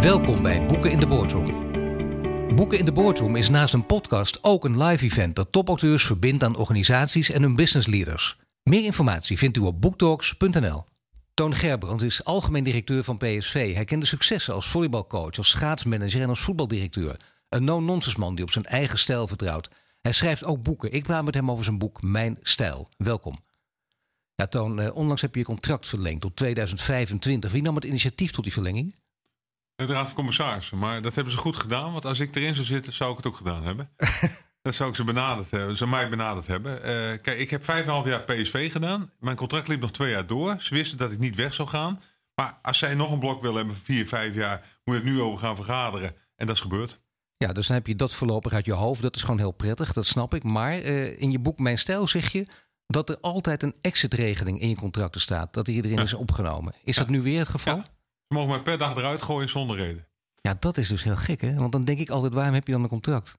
Welkom bij Boeken in de Boardroom. Boeken in de Boardroom is naast een podcast ook een live event dat topauteurs verbindt aan organisaties en hun business leaders. Meer informatie vindt u op boektalks.nl. Toon Gerbrandt is algemeen directeur van PSV. Hij kende successen als volleybalcoach, als schaatsmanager en als voetbaldirecteur. Een no-nonsense man die op zijn eigen stijl vertrouwt. Hij schrijft ook boeken. Ik praat met hem over zijn boek Mijn Stijl. Welkom. Ja, Toon, eh, onlangs heb je je contract verlengd tot 2025. Wie nam het initiatief tot die verlenging? De Raad van Commissarissen. Maar dat hebben ze goed gedaan. Want als ik erin zou zitten, zou ik het ook gedaan hebben. dat zou ik ze benaderd hebben. Ze mij benaderd hebben. Uh, kijk, ik heb vijf en half jaar PSV gedaan. Mijn contract liep nog twee jaar door. Ze wisten dat ik niet weg zou gaan. Maar als zij nog een blok willen hebben van vier, vijf jaar, moet je het nu over gaan vergaderen. En dat is gebeurd. Ja, dus dan heb je dat voorlopig uit je hoofd. Dat is gewoon heel prettig, dat snap ik. Maar uh, in je boek Mijn Stijl zeg je dat er altijd een exit-regeling in je contracten staat. Dat die erin ja. is opgenomen. Is ja. dat nu weer het geval? Ja. Ze mogen mij per dag eruit gooien zonder reden. Ja, dat is dus heel gek, hè? Want dan denk ik altijd, waarom heb je dan een contract?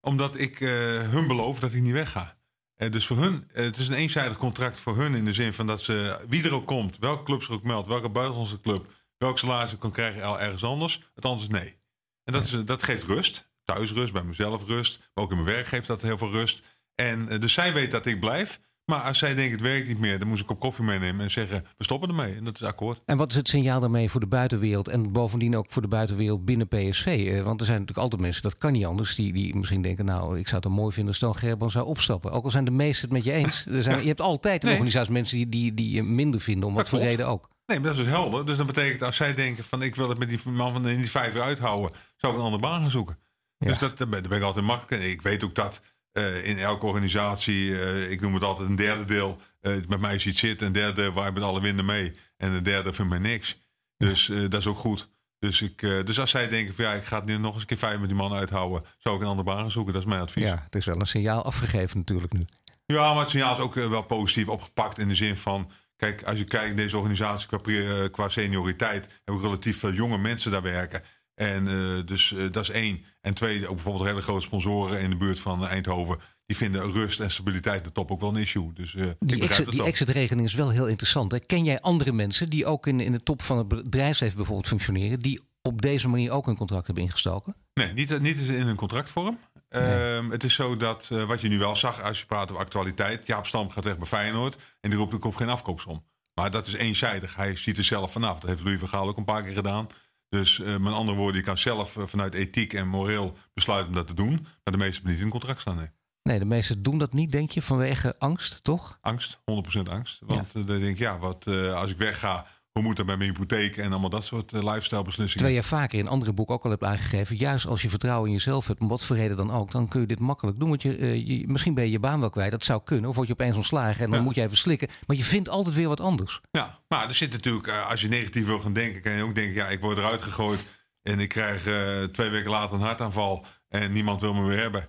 Omdat ik uh, hun beloof dat ik niet wegga. Uh, dus voor hun, uh, het is een eenzijdig contract voor hun in de zin van dat ze, wie er ook komt, welke club ze ook meldt, welke buitenlandse club, welk salaris ze kan krijgen ergens anders, het anders is nee. En dat, is, dat geeft rust, thuisrust, bij mezelf rust, maar ook in mijn werk geeft dat heel veel rust. En dus zij weet dat ik blijf. Maar als zij denkt het werkt niet meer, dan moet ik op koffie meenemen en zeggen we stoppen ermee. En dat is akkoord. En wat is het signaal daarmee voor de buitenwereld en bovendien ook voor de buitenwereld binnen PSV? Eh, want er zijn natuurlijk altijd mensen, dat kan niet anders, die, die misschien denken, nou ik zou het mooi vinden als Toon Gerban zou opstappen. Ook al zijn de meesten het met je eens. Er zijn, je hebt altijd een nee. organisatie mensen die, die, die je minder vinden, om wat voor reden ook. Nee, maar dat is dus helder. Dus dat betekent als zij denken van ik wil het met die man van in die vijf uithouden, zou ik een andere baan gaan zoeken. Ja. Dus dat, daar ben ik altijd makkelijk. En ik weet ook dat uh, in elke organisatie, uh, ik noem het altijd een derde deel, uh, met mij ziet zitten. Een derde waar met alle winden mee. En een derde vindt mij niks. Dus dat is ook goed. Dus, ik, dus als zij denken van ja, ik ga het nu nog eens een keer vijf met die man uithouden, zou ik een andere baan zoeken. Dat is mijn advies. Ja, het is wel een signaal afgegeven natuurlijk nu. Ja, maar het signaal is ook wel positief opgepakt in de zin van, kijk, als je kijkt deze organisatie qua, qua senioriteit, hebben we relatief veel jonge mensen daar werken. En uh, dus uh, dat is één. En twee, ook bijvoorbeeld hele grote sponsoren in de buurt van Eindhoven. Die vinden rust en stabiliteit de top ook wel een issue. Dus, uh, die exit, die exit-regeling is wel heel interessant. Hè? Ken jij andere mensen die ook in, in de top van het bedrijfsleven bijvoorbeeld functioneren, die op deze manier ook een contract hebben ingestoken? Nee, niet, niet in een contractvorm. Nee. Uh, het is zo dat, uh, wat je nu wel zag als je praat over actualiteit. Jaap Stam gaat weg bij Feyenoord en die roept ik hoef geen afkoopsom. Maar dat is eenzijdig. Hij ziet er zelf vanaf. Dat heeft Louis van Gaal ook een paar keer gedaan. Dus uh, met andere woorden, je kan zelf uh, vanuit ethiek en moreel besluiten om dat te doen. Maar de meesten niet in contract staan. Nee. nee, de meesten doen dat niet, denk je, vanwege angst, toch? Angst, 100% angst. Want ja. uh, dan denk ik, ja, wat, als ik wegga, hoe moet dat met mijn hypotheek en allemaal dat soort lifestyle beslissingen. Terwijl je vaker in andere boeken ook al hebt aangegeven, juist als je vertrouwen in jezelf hebt, om wat voor reden dan ook, dan kun je dit makkelijk doen. Want je, je misschien ben je je baan wel kwijt, dat zou kunnen. Of word je opeens ontslagen en dan ja. moet je even slikken. Maar je vindt altijd weer wat anders. Ja, maar er zit natuurlijk, als je negatief wil gaan denken, kan je ook denken, ja, ik word eruit gegooid. En ik krijg uh, twee weken later een hartaanval en niemand wil me meer hebben.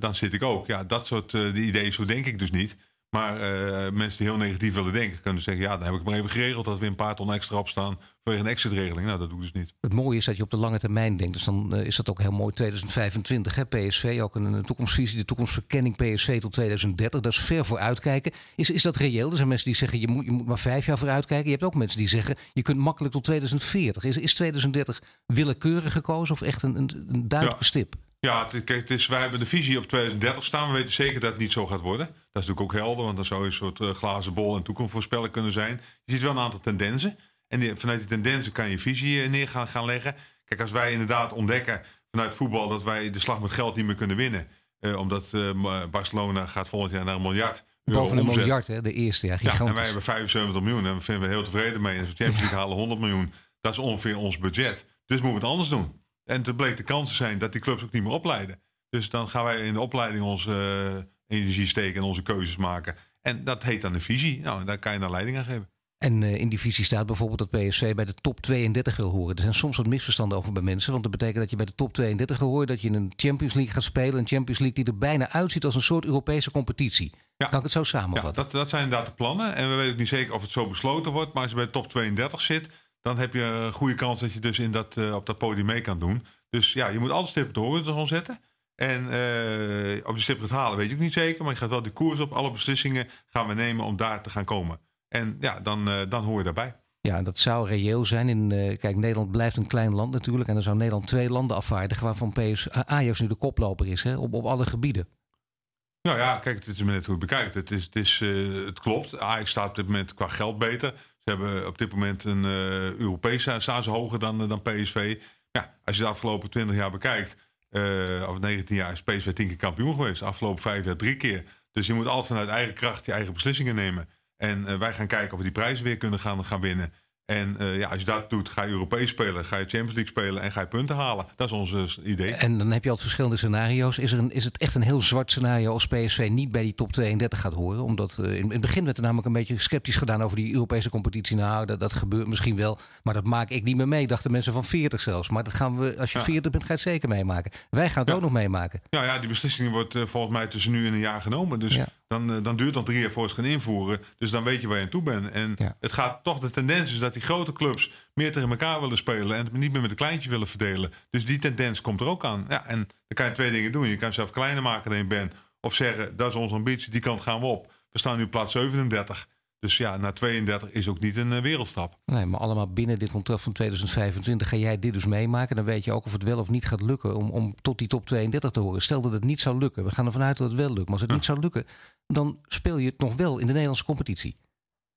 Dan zit ik ook. Ja, dat soort ideeën, zo denk ik dus niet. Maar mensen die heel negatief willen denken, kunnen zeggen: ja, dan heb ik maar even geregeld dat we een paar ton extra opstaan voor een exit-regeling. Nou, dat doe ik dus niet. Het mooie is dat je op de lange termijn denkt. Dus dan is dat ook heel mooi. 2025, hè, PSV, ook een, toekomstvisie, de toekomstverkenning PSV tot 2030. Dat is ver voor uitkijken. Is, is dat reëel? Er zijn mensen die zeggen: je moet, je moet maar vijf jaar voor uitkijken. Je hebt ook mensen die zeggen: je kunt makkelijk tot 2040. Is, is 2030 willekeurig gekozen of echt een, een, een duidelijke ja. stip? Ja, het, het is, wij hebben de visie op 2030 staan. We weten zeker dat het niet zo gaat worden. Dat is natuurlijk ook helder, want dan zou je een soort uh, glazen bol en toekomst voorspellen kunnen zijn. Je ziet wel een aantal tendensen. En die, vanuit die tendensen kan je visie uh, neer gaan, gaan leggen. Kijk, als wij inderdaad ontdekken vanuit voetbal dat wij de slag met geld niet meer kunnen winnen. Uh, omdat Barcelona gaat volgend jaar naar een miljard. Boven een miljard, hè, de eerste jaar. Ja, en wij hebben 75 miljoen en daar vinden we heel tevreden mee. En als we Champions League halen 100 miljoen, dat is ongeveer ons budget. Dus moeten we het anders doen. En toen bleek de kansen zijn dat die clubs ook niet meer opleiden. Dus dan gaan wij in de opleiding onze uh, energie steken en onze keuzes maken. En dat heet dan een visie. Nou, daar kan je naar leiding aan geven. En uh, in die visie staat bijvoorbeeld dat PSV bij de top 32 wil horen. Er zijn soms wat misverstanden over bij mensen. Want dat betekent dat je bij de top 32 wil horen dat je in een Champions League gaat spelen. Een Champions League die er bijna uitziet als een soort Europese competitie. Ja. Kan ik het zo samenvatten? Ja, dat, dat zijn inderdaad de plannen. En we weten niet zeker of het zo besloten wordt. Maar als je bij de top 32 zit, dan heb je een goede kans dat je dus in dat, uh, op dat podium mee kan doen. Dus ja, je moet altijd stippen de horizon zetten. En uh, of je stip gaat halen, weet ook niet zeker. Maar je gaat wel die koers op. Alle beslissingen gaan we nemen om daar te gaan komen. En ja, dan, uh, dan hoor je daarbij. Ja, dat zou reëel zijn. In, uh, kijk, Nederland blijft een klein land natuurlijk. En dan zou Nederland twee landen afvaardigen waarvan PS, Ajax nu de koploper is hè, op, op alle gebieden. Nou ja, kijk, het is net hoe je bekijkt. Het, is, het, is, het klopt. Ajax staat op dit moment qua geld beter. Ze hebben op dit moment een Europese staan ze hoger dan, dan PSV. Ja, als je de afgelopen 20 jaar bekijkt, uh, of 19 jaar is PSV 10 keer kampioen geweest. Afgelopen vijf jaar drie keer. Dus je moet altijd vanuit eigen kracht je eigen beslissingen nemen. En wij gaan kijken of we die prijzen weer kunnen gaan, gaan winnen. En uh, ja, als je dat doet, ga je Europees spelen, ga je Champions League spelen en ga je punten halen. Dat is ons uh, idee. En dan heb je altijd verschillende scenario's. Is, er een, is het echt een heel zwart scenario als PSV niet bij die top 32 gaat horen? Omdat uh, in, het begin werd er namelijk een beetje sceptisch gedaan over die Europese competitie. Nou, dat, dat gebeurt misschien wel, maar dat maak ik niet meer mee. Dachten mensen van 40 zelfs. Maar dat gaan we, als je ja. 40 bent, ga je het zeker meemaken. Wij gaan het ja. ook nog meemaken. Ja, ja, die beslissing wordt volgens mij tussen nu en een jaar genomen. Dus ja. Dan, dan duurt het drie jaar voor het gaan invoeren. Dus dan weet je waar je aan toe bent. En het gaat toch, de tendens is dat die grote clubs meer tegen elkaar willen spelen en het niet meer met een kleintje willen verdelen. Dus die tendens komt er ook aan. Ja, en dan kan je twee dingen doen. Je kan zelf kleiner maken dan je bent. Of zeggen, dat is onze ambitie, die kant gaan we op. We staan nu plaats 37. Dus ja, naar 32 is ook niet een uh, wereldstap. Nee, maar allemaal binnen dit contract van 2025 ga jij dit dus meemaken. Dan weet je ook of het wel of niet gaat lukken om, om tot die top 32 te horen. Stel dat het niet zou lukken. We gaan ervan uit dat het wel lukt. Maar als het ja. niet zou lukken, dan speel je het nog wel in de Nederlandse competitie.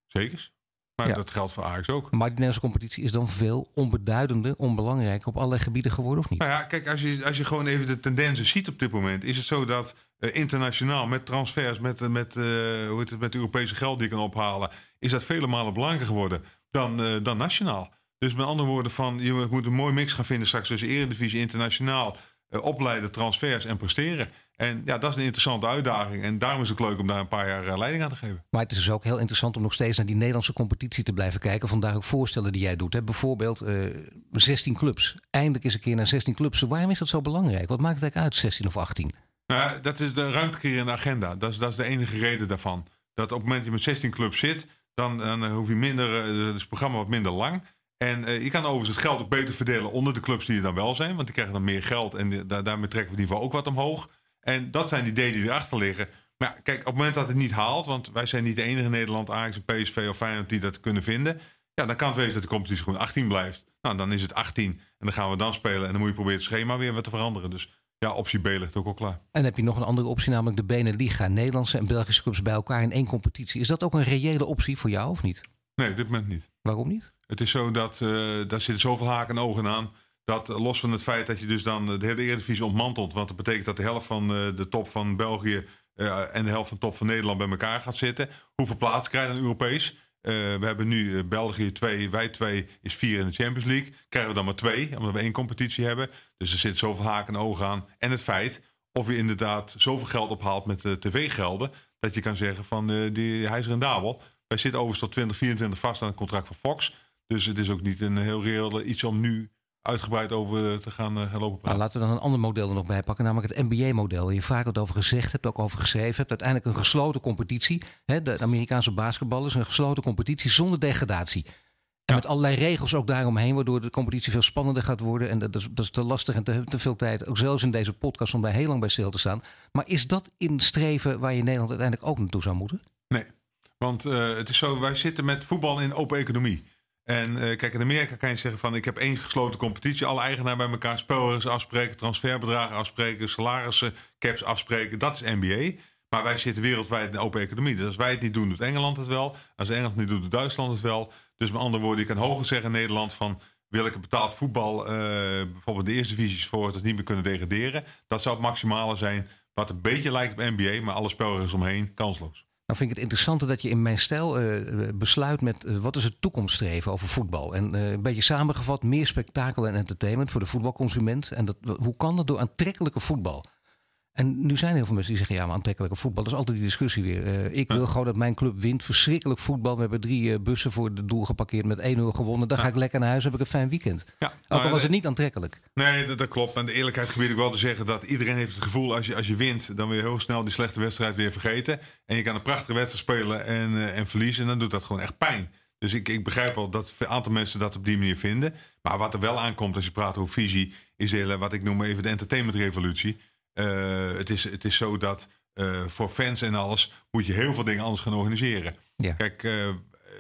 Zeker. Maar ja. dat geldt voor Ajax ook. Maar die Nederlandse competitie is dan veel onbeduidender, onbelangrijk op allerlei gebieden geworden, of niet? Nou ja, kijk, als je, als je gewoon even de tendensen ziet op dit moment, is het zo dat internationaal met transfers, met, met, uh, hoe het, met Europese geld die je kan ophalen, is dat vele malen belangrijker geworden dan, dan nationaal. Dus met andere woorden, van, je moet een mooi mix gaan vinden straks tussen Eredivisie, internationaal, opleiden, transfers en presteren. En ja, dat is een interessante uitdaging. En daarom is het leuk om daar een paar jaar leiding aan te geven. Maar het is dus ook heel interessant om nog steeds naar die Nederlandse competitie te blijven kijken. Vandaar ook voorstellen die jij doet. Hè? Bijvoorbeeld uh, 16 clubs. Eindelijk eens een keer naar 16 clubs. Waarom is dat zo belangrijk? Wat maakt het eigenlijk uit, 16 of 18? Nou, dat is de ruimte creëren in de agenda. Dat is, dat is de enige reden daarvan. Dat op het moment dat je met 16 clubs zit, dan, dan hoef je minder, uh, is het programma wat minder lang. En uh, je kan overigens het geld ook beter verdelen onder de clubs die er dan wel zijn. Want die krijgen dan meer geld en die, daar, daarmee trekken we ieder geval ook wat omhoog. En dat zijn de ideeën die erachter liggen. Maar ja, kijk, op het moment dat het niet haalt, want wij zijn niet de enige in Nederland, Ajax, PSV of Feyenoord die dat kunnen vinden. Ja, dan kan het wezen dat de competitie gewoon 18 blijft. Nou, dan is het 18 en dan gaan we dan spelen en dan moet je proberen het schema weer wat te veranderen. Dus ja, optie B ligt ook al klaar. En dan heb je nog een andere optie, namelijk de Beneliga. Nederlandse en Belgische clubs bij elkaar in één competitie. Is dat ook een reële optie voor jou of niet? Nee, op dit moment niet. Waarom niet? Het is zo dat uh, daar zitten zoveel haken en ogen aan. Dat los van het feit dat je dus dan de hele Eredivisie ontmantelt. Want dat betekent dat de helft van de top van België uh, en de helft van de top van Nederland bij elkaar gaat zitten. Hoeveel plaatsen krijgen dan Europees? Uh, we hebben nu uh, België 2, wij 2 is 4 in de Champions League. Krijgen we dan maar 2, omdat we één competitie hebben. Dus er zit zoveel haken en ogen aan. En het feit of je inderdaad zoveel geld ophaalt met de tv-gelden. Dat je kan zeggen van die, hij is rendabel. Wij zitten overigens tot 2024 vast aan het contract van Fox. Dus het is ook niet een heel reëel iets om nu uitgebreid over te gaan, uh, gaan lopen praten. Nou, laten we dan een ander model er nog bij pakken, namelijk het NBA-model. Je vaak het over gezegd hebt, ook over geschreven hebt. Uiteindelijk een gesloten competitie. Hè, de Amerikaanse basketbal is een gesloten competitie zonder degradatie. En ja. met allerlei regels ook daaromheen, waardoor de competitie veel spannender gaat worden. En dat is, dat is te lastig en te, te, veel tijd, ook zelfs in deze podcast, om daar heel lang bij stil te staan. Maar is dat in streven waar je Nederland uiteindelijk ook naartoe zou moeten? Nee, want uh, het is zo, wij zitten met voetbal in open economie. En uh, kijk, in Amerika kan je zeggen van ik heb één gesloten competitie. Alle eigenaren bij elkaar spelers afspreken, transferbedragen afspreken, salarissen, caps afspreken. Dat is NBA. Maar wij zitten wereldwijd in de open economie. Dus als wij het niet doen, doet Engeland het wel. Als Engeland het niet doet, doet Duitsland het wel. Dus met andere woorden, je kan hoger zeggen in Nederland van... wil ik een betaald voetbal, uh, bijvoorbeeld de eerste divisies voor het niet meer kunnen degraderen. Dat zou het maximale zijn wat een beetje lijkt op NBA, maar alle spelregels omheen kansloos. Nou vind ik het interessante dat je in mijn stijl uh, besluit met uh, wat is het toekomststreven over voetbal. En een beetje samengevat, meer spektakel en entertainment voor de voetbalconsument. En dat, hoe kan dat door aantrekkelijke voetbal? En nu zijn heel veel mensen die zeggen, ja, maar aantrekkelijke voetbal. Dat is altijd die discussie weer. Uh, ik wil ja. gewoon dat mijn club wint. Verschrikkelijk voetbal. We hebben drie uh, bussen voor het doel geparkeerd met 1-0 gewonnen. Dan ja. ga ik lekker naar huis, heb ik een fijn weekend. Ja. Ook al nou, was het niet aantrekkelijk. Nee, dat, dat klopt. En de eerlijkheid gebied ik wel te zeggen dat iedereen heeft het gevoel als je, als je wint, dan wil je heel snel die slechte wedstrijd weer vergeten. En je kan een prachtige wedstrijd spelen en, uh, en verliezen. En dan doet dat gewoon echt pijn. Dus ik, ik begrijp wel dat een aantal mensen dat op die manier vinden. Maar wat er wel aankomt als je praat over visie, is hele, wat ik noem even de entertainmentrevolutie. Uh, het, is, het is zo dat uh, voor fans en alles moet je heel veel dingen anders gaan organiseren. Ja. Kijk, uh,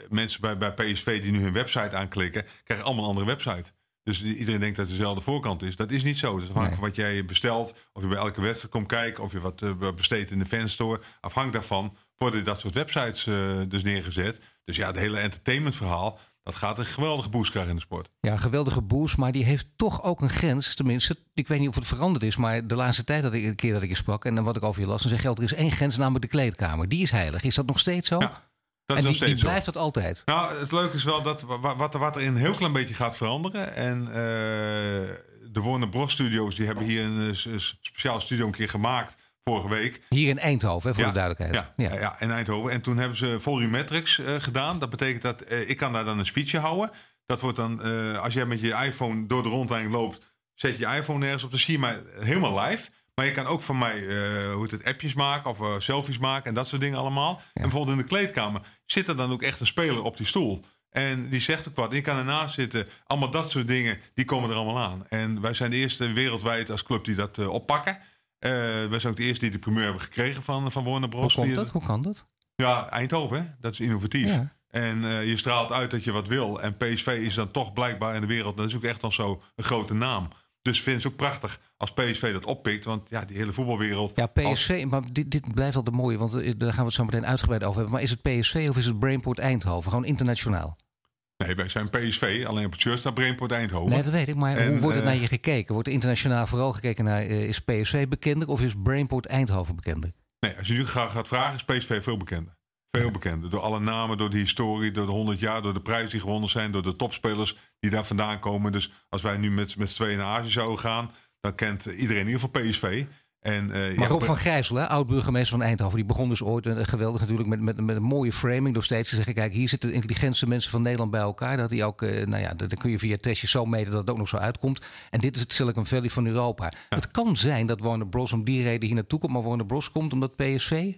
mensen bij, bij PSV die nu hun website aanklikken, krijgen allemaal een andere website. Dus iedereen denkt dat het dezelfde voorkant is. Dat is niet zo. Dus afhankelijk van wat jij bestelt, of je bij elke wedstrijd komt kijken, of je wat besteedt in de fanstore. Afhankelijk daarvan worden dat soort websites dus neergezet. Dus ja, het hele entertainmentverhaal, dat gaat een geweldige boost krijgen in de sport. Ja, een geweldige boost, maar die heeft toch ook een grens. Tenminste, ik weet niet of het veranderd is, maar de laatste tijd dat ik een keer dat ik je sprak en dan wat ik over je las, dan zeg je er is één grens, namelijk de kleedkamer. Die is heilig. Is dat nog steeds zo? Ja. Dat en is die, die blijft dat altijd. Nou, het leuke is wel dat wat, wat er een heel klein beetje gaat veranderen. En uh, de Warner Bros. Studios die hebben hier een, een speciaal studio een keer gemaakt vorige week. Hier in Eindhoven, hè, voor ja, de duidelijkheid. Ja, ja. ja, in Eindhoven. En toen hebben ze volumetrics uh, gedaan. Dat betekent dat uh, ik kan daar dan een speechje houden. Dat wordt dan, uh, als jij met je iPhone door de rondleiding loopt, zet je iPhone ergens op. Dan zie je mij helemaal live. Maar je kan ook van mij hoe het, appjes maken of selfies maken en dat soort dingen allemaal. Ja. En bijvoorbeeld in de kleedkamer zit er dan ook echt een speler op die stoel. En die zegt ook wat. Je kan ernaast zitten. Allemaal dat soort dingen, die komen er allemaal aan. En wij zijn de eerste wereldwijd als club die dat uh, oppakken. wij zijn ook de eerste die de primeur hebben gekregen van, van Warner Bros. Hoe, komt dat? Hoe kan dat? Ja, Eindhoven, hè? dat is innovatief. Ja. En je straalt uit dat je wat wil. En PSV is dan toch blijkbaar in de wereld, dat is ook echt dan zo een grote naam. Dus vind het ook prachtig als PSV dat oppikt. Want ja, die hele voetbalwereld. Ja, PSV, als... maar dit, dit blijft al de mooie. Want daar gaan we het zo meteen uitgebreid over hebben. Maar is het PSV of is het Brainport Eindhoven? Gewoon internationaal? Nee, wij zijn PSV. Alleen op het shirt staat Brainport Eindhoven. Nee, dat weet ik. Maar en, hoe wordt er uh, naar je gekeken? Wordt er internationaal vooral gekeken naar... Uh, is PSV bekender of is Brainport Eindhoven bekender? Nee, als je nu graag gaat vragen, is PSV veel bekender. Veel bekender. Door alle namen, door de historie, door de 100 jaar, door de prijzen die gewonnen zijn, door de topspelers die daar vandaan komen. Dus als wij nu met, met z'n tweeën naar Azië zouden gaan, dan kent iedereen in ieder geval PSV. En, uh, maar Rob van Grijsel, oud-burgemeester van Eindhoven, die begon dus ooit uh, geweldig natuurlijk met, met, met een mooie framing door steeds te zeggen: kijk, hier zitten de intelligentste mensen van Nederland bij elkaar. Dat hij ook, uh, nou ja, dan kun je via testjes zo meten dat het ook nog zo uitkomt. En dit is het Silicon Valley van Europa. Ja. Het kan zijn dat Warner Bros. om die reden hier naartoe komt, maar Warner Bros. komt omdat PSV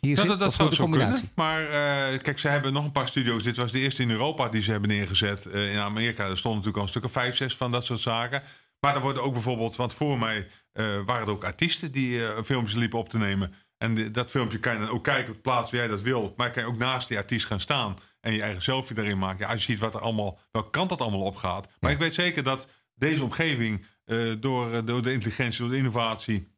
hier ja, zit, dat, dat zou kunnen. Maar uh, kijk, ze hebben nog een paar studio's. Dit was de eerste in Europa die ze hebben neergezet. In Amerika er stonden natuurlijk al een stuk of vijf, zes van dat soort zaken. Maar er worden ook bijvoorbeeld, want voor mij waren er ook artiesten die filmpjes liepen op te nemen. En dat filmpje kan je dan ook kijken op de plaats waar jij dat wil. Maar kan je ook naast die artiest gaan staan en je eigen selfie daarin maken. Ja, als je ziet wat er allemaal, welke kant dat allemaal op gaat. Maar ja. ik weet zeker dat deze omgeving door, door de intelligentie, door de innovatie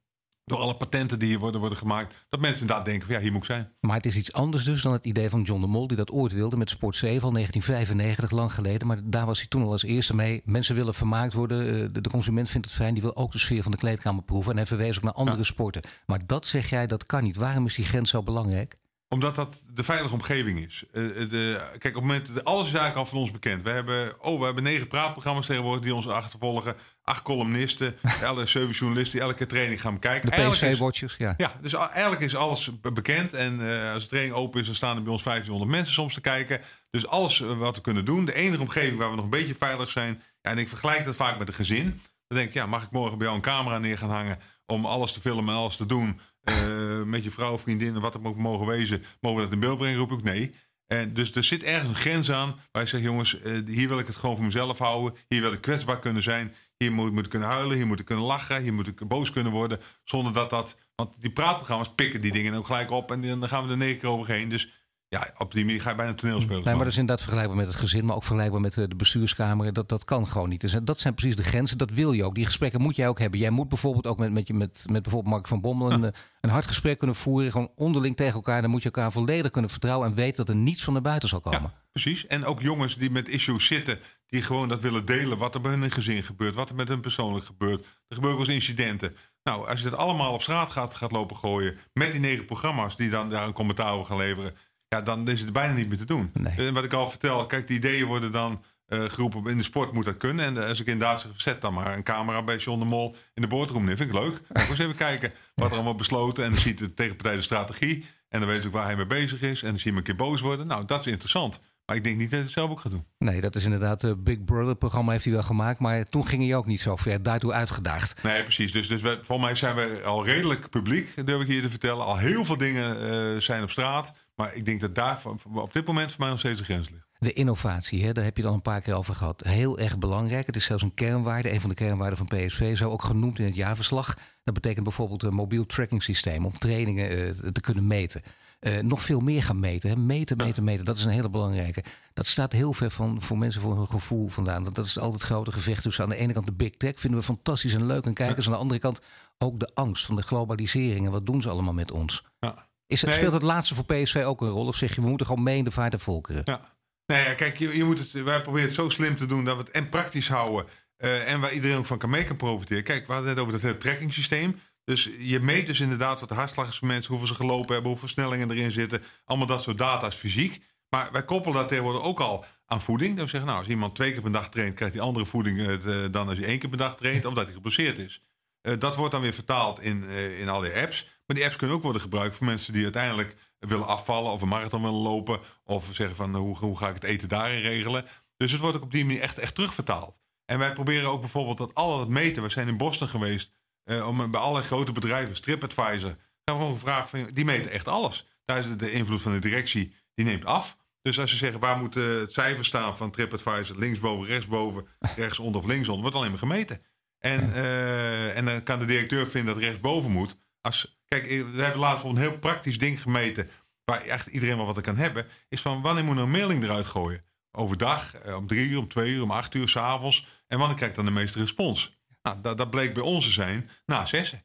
door alle patenten die hier worden, worden gemaakt, dat mensen inderdaad denken van ja, hier moet ik zijn. Maar het is iets anders dus dan het idee van John de Mol, die dat ooit wilde met Sport 7 al 1995, lang geleden. Maar daar was hij toen al als eerste mee. Mensen willen vermaakt worden, de, de consument vindt het fijn, die wil ook de sfeer van de kleedkamer proeven. En hij verwees ook naar andere ja. sporten. Maar dat zeg jij, dat kan niet. Waarom is die grens zo belangrijk? Omdat dat de veilige omgeving is. Uh, de, kijk, op het moment, de, alles is eigenlijk al van ons bekend. We hebben, oh, we hebben negen praatprogramma's tegenwoordig die ons achtervolgen. Acht columnisten, alle zeven journalisten die elke training gaan bekijken. De PSV-watchers, ja. Ja, dus eigenlijk is alles bekend. En uh, als de training open is, dan staan er bij ons 1500 mensen soms te kijken. Dus alles wat we kunnen doen. De enige omgeving waar we nog een beetje veilig zijn. Ja, en ik vergelijk dat vaak met een gezin. Dan denk ik, ja, mag ik morgen bij jou een camera neer gaan hangen om alles te filmen en alles te doen? Uh, met je vrouw, vriendin, wat het ook mogen wezen, mogen we dat in beeld brengen? Roep ik nee. En dus er zit ergens een grens aan waar ik zeg, jongens, uh, hier wil ik het gewoon voor mezelf houden. Hier wil ik kwetsbaar kunnen zijn. Hier moet, moet ik kunnen huilen, hier moet ik kunnen lachen, hier moet ik boos kunnen worden. Zonder dat dat, want die praatprogramma's pikken die dingen ook gelijk op en dan gaan we er negen keer overheen. Dus ja, op die manier ga je bijna een toneel spelen. Nee, maar dat is inderdaad vergelijkbaar met het gezin, maar ook vergelijkbaar met de bestuurskamer. Dat, dat kan gewoon niet. Dus dat zijn precies de grenzen. Dat wil je ook. Die gesprekken moet jij ook hebben. Jij moet bijvoorbeeld ook met, met, met, met bijvoorbeeld Mark van Bommel een, ja. een hard gesprek kunnen voeren. Gewoon onderling tegen elkaar. Dan moet je elkaar volledig kunnen vertrouwen en weten dat er niets van naar buiten zal komen. Ja, precies. En ook jongens die met issues zitten, die gewoon dat willen delen. Wat er bij hun gezin gebeurt, wat er met hun persoonlijk gebeurt. Er gebeuren wel eens incidenten. Nou, als je dat allemaal op straat gaat, gaat lopen gooien. met die negen programma's die dan daar een commentaar over gaan leveren ja, dan is het bijna niet meer te doen. Nee. Wat ik al vertel, kijk, die ideeën worden dan uh, geroepen. In de sport moet dat kunnen. En als ik inderdaad zeg, zet dan maar een camera bij John de Mol in de boardroom neer. Vind ik leuk. Dan eens even kijken wat er allemaal besloten. En dan ziet de tegenpartij de strategie. En dan weet ik waar hij mee bezig is. En dan zie je hem een keer boos worden. Nou, dat is interessant. Maar ik denk niet dat hij het zelf ook gaat doen. Nee, dat is inderdaad het Big Brother programma heeft hij wel gemaakt. Maar toen ging hij ook niet zo ver. Daartoe uitgedaagd. Nee, precies. Dus, dus we, volgens mij zijn we al redelijk publiek, durf ik hier te vertellen. Al heel veel dingen uh, zijn op straat. Maar ik denk dat daar op dit moment voor mij nog steeds de grens ligt. De innovatie, hè, daar heb je het al een paar keer over gehad. Heel erg belangrijk. Het is zelfs een kernwaarde, een van de kernwaarden van PSV. Zo ook genoemd in het jaarverslag. Dat betekent bijvoorbeeld een mobiel tracking systeem om trainingen uh, te kunnen meten. eh, nog veel meer gaan meten. Hè. Meten, meten, meten. Dat is een hele belangrijke. Dat staat heel ver van voor mensen voor hun gevoel vandaan. Dat, dat is altijd het grote gevecht tussen aan de ene kant de big tech vinden we fantastisch en leuk en kijkers. Aan de andere kant ook de angst van de globalisering en wat doen ze allemaal met ons. Ja. Is, Nee. Speelt het laatste voor PSV ook een rol? Of zeg je, we moeten gewoon mee in de vaart der volkeren? Ja. Nee, ja, kijk, je, je moet het, wij proberen het zo slim te doen dat we het en praktisch houden. eh, en waar iedereen ook van kan mee kan profiteren. Kijk, we hadden het net over dat hele tracking-systeem. Dus je meet dus inderdaad wat de hartslag is van mensen, hoeveel ze gelopen hebben, hoeveel snellingen erin zitten. Allemaal dat soort data is fysiek. Maar wij koppelen dat tegenwoordig ook al aan voeding. Dat we zeggen, nou, als iemand twee keer per dag traint, krijgt hij andere voeding eh, dan als hij één keer per dag traint, of dat hij geblesseerd is. Eh, dat wordt dan weer vertaald in, in al die apps. Maar die apps kunnen ook worden gebruikt voor mensen die uiteindelijk willen afvallen of een marathon willen lopen. Of zeggen van hoe, hoe ga ik het eten daarin regelen. Dus het wordt ook op die manier echt, echt terugvertaald. En wij proberen ook bijvoorbeeld dat al het meten. We zijn in Boston geweest eh, om bij alle grote bedrijven, TripAdvisor, hebben we gewoon gevraagd van die meten echt alles. Daar is de invloed van de directie, die neemt af. Dus als ze zeggen waar moet het cijfer staan van TripAdvisor, linksboven, rechtsboven, rechtsonder of linksonder, wordt alleen maar gemeten. En, eh, en dan kan de directeur vinden dat rechtsboven moet. Als, kijk, eh, we hebben laatst een heel praktisch ding gemeten. Waar echt iedereen wel wat er kan hebben. Is van wanneer moet er een mailing eruit gooien? Overdag, eh, om drie uur, om twee uur, om acht uur, s'avonds. En wanneer krijgt dan de meeste respons? Nou, dat, dat bleek bij ons te zijn na zessen.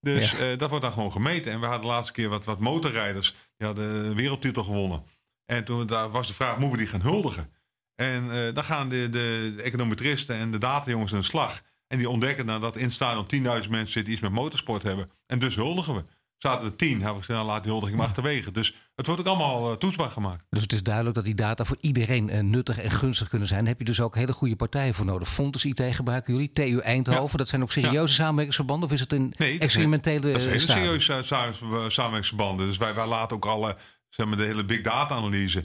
Dus Ja. eh, dat wordt dan gewoon gemeten. En we hadden de laatste keer wat, wat motorrijders. Die hadden een wereldtitel gewonnen. En toen daar was de vraag, moeten we die gaan huldigen? En dan gaan de, de, de econometristen en de datajongens aan de slag. En die ontdekken dan dat in het stadion 10.000 mensen zitten die iets met motorsport hebben. En dus huldigen we. Zaten er 10, hebben we gezegd, nou, laat die huldiging maar achterwege. Dus het wordt ook allemaal eh, toetsbaar gemaakt. Dus het is duidelijk dat die data voor iedereen eh, nuttig en gunstig kunnen zijn. Daar heb je dus ook hele goede partijen voor nodig. Fontes IT gebruiken jullie, TU Eindhoven. Ja. Dat zijn ook serieuze samenwerkingsverbanden? Of is het een Nee, dat experimentele is eh, samen- samenwerkingsverbanden. Dus wij, wij laten ook alle, zeg maar, de hele big data analyse.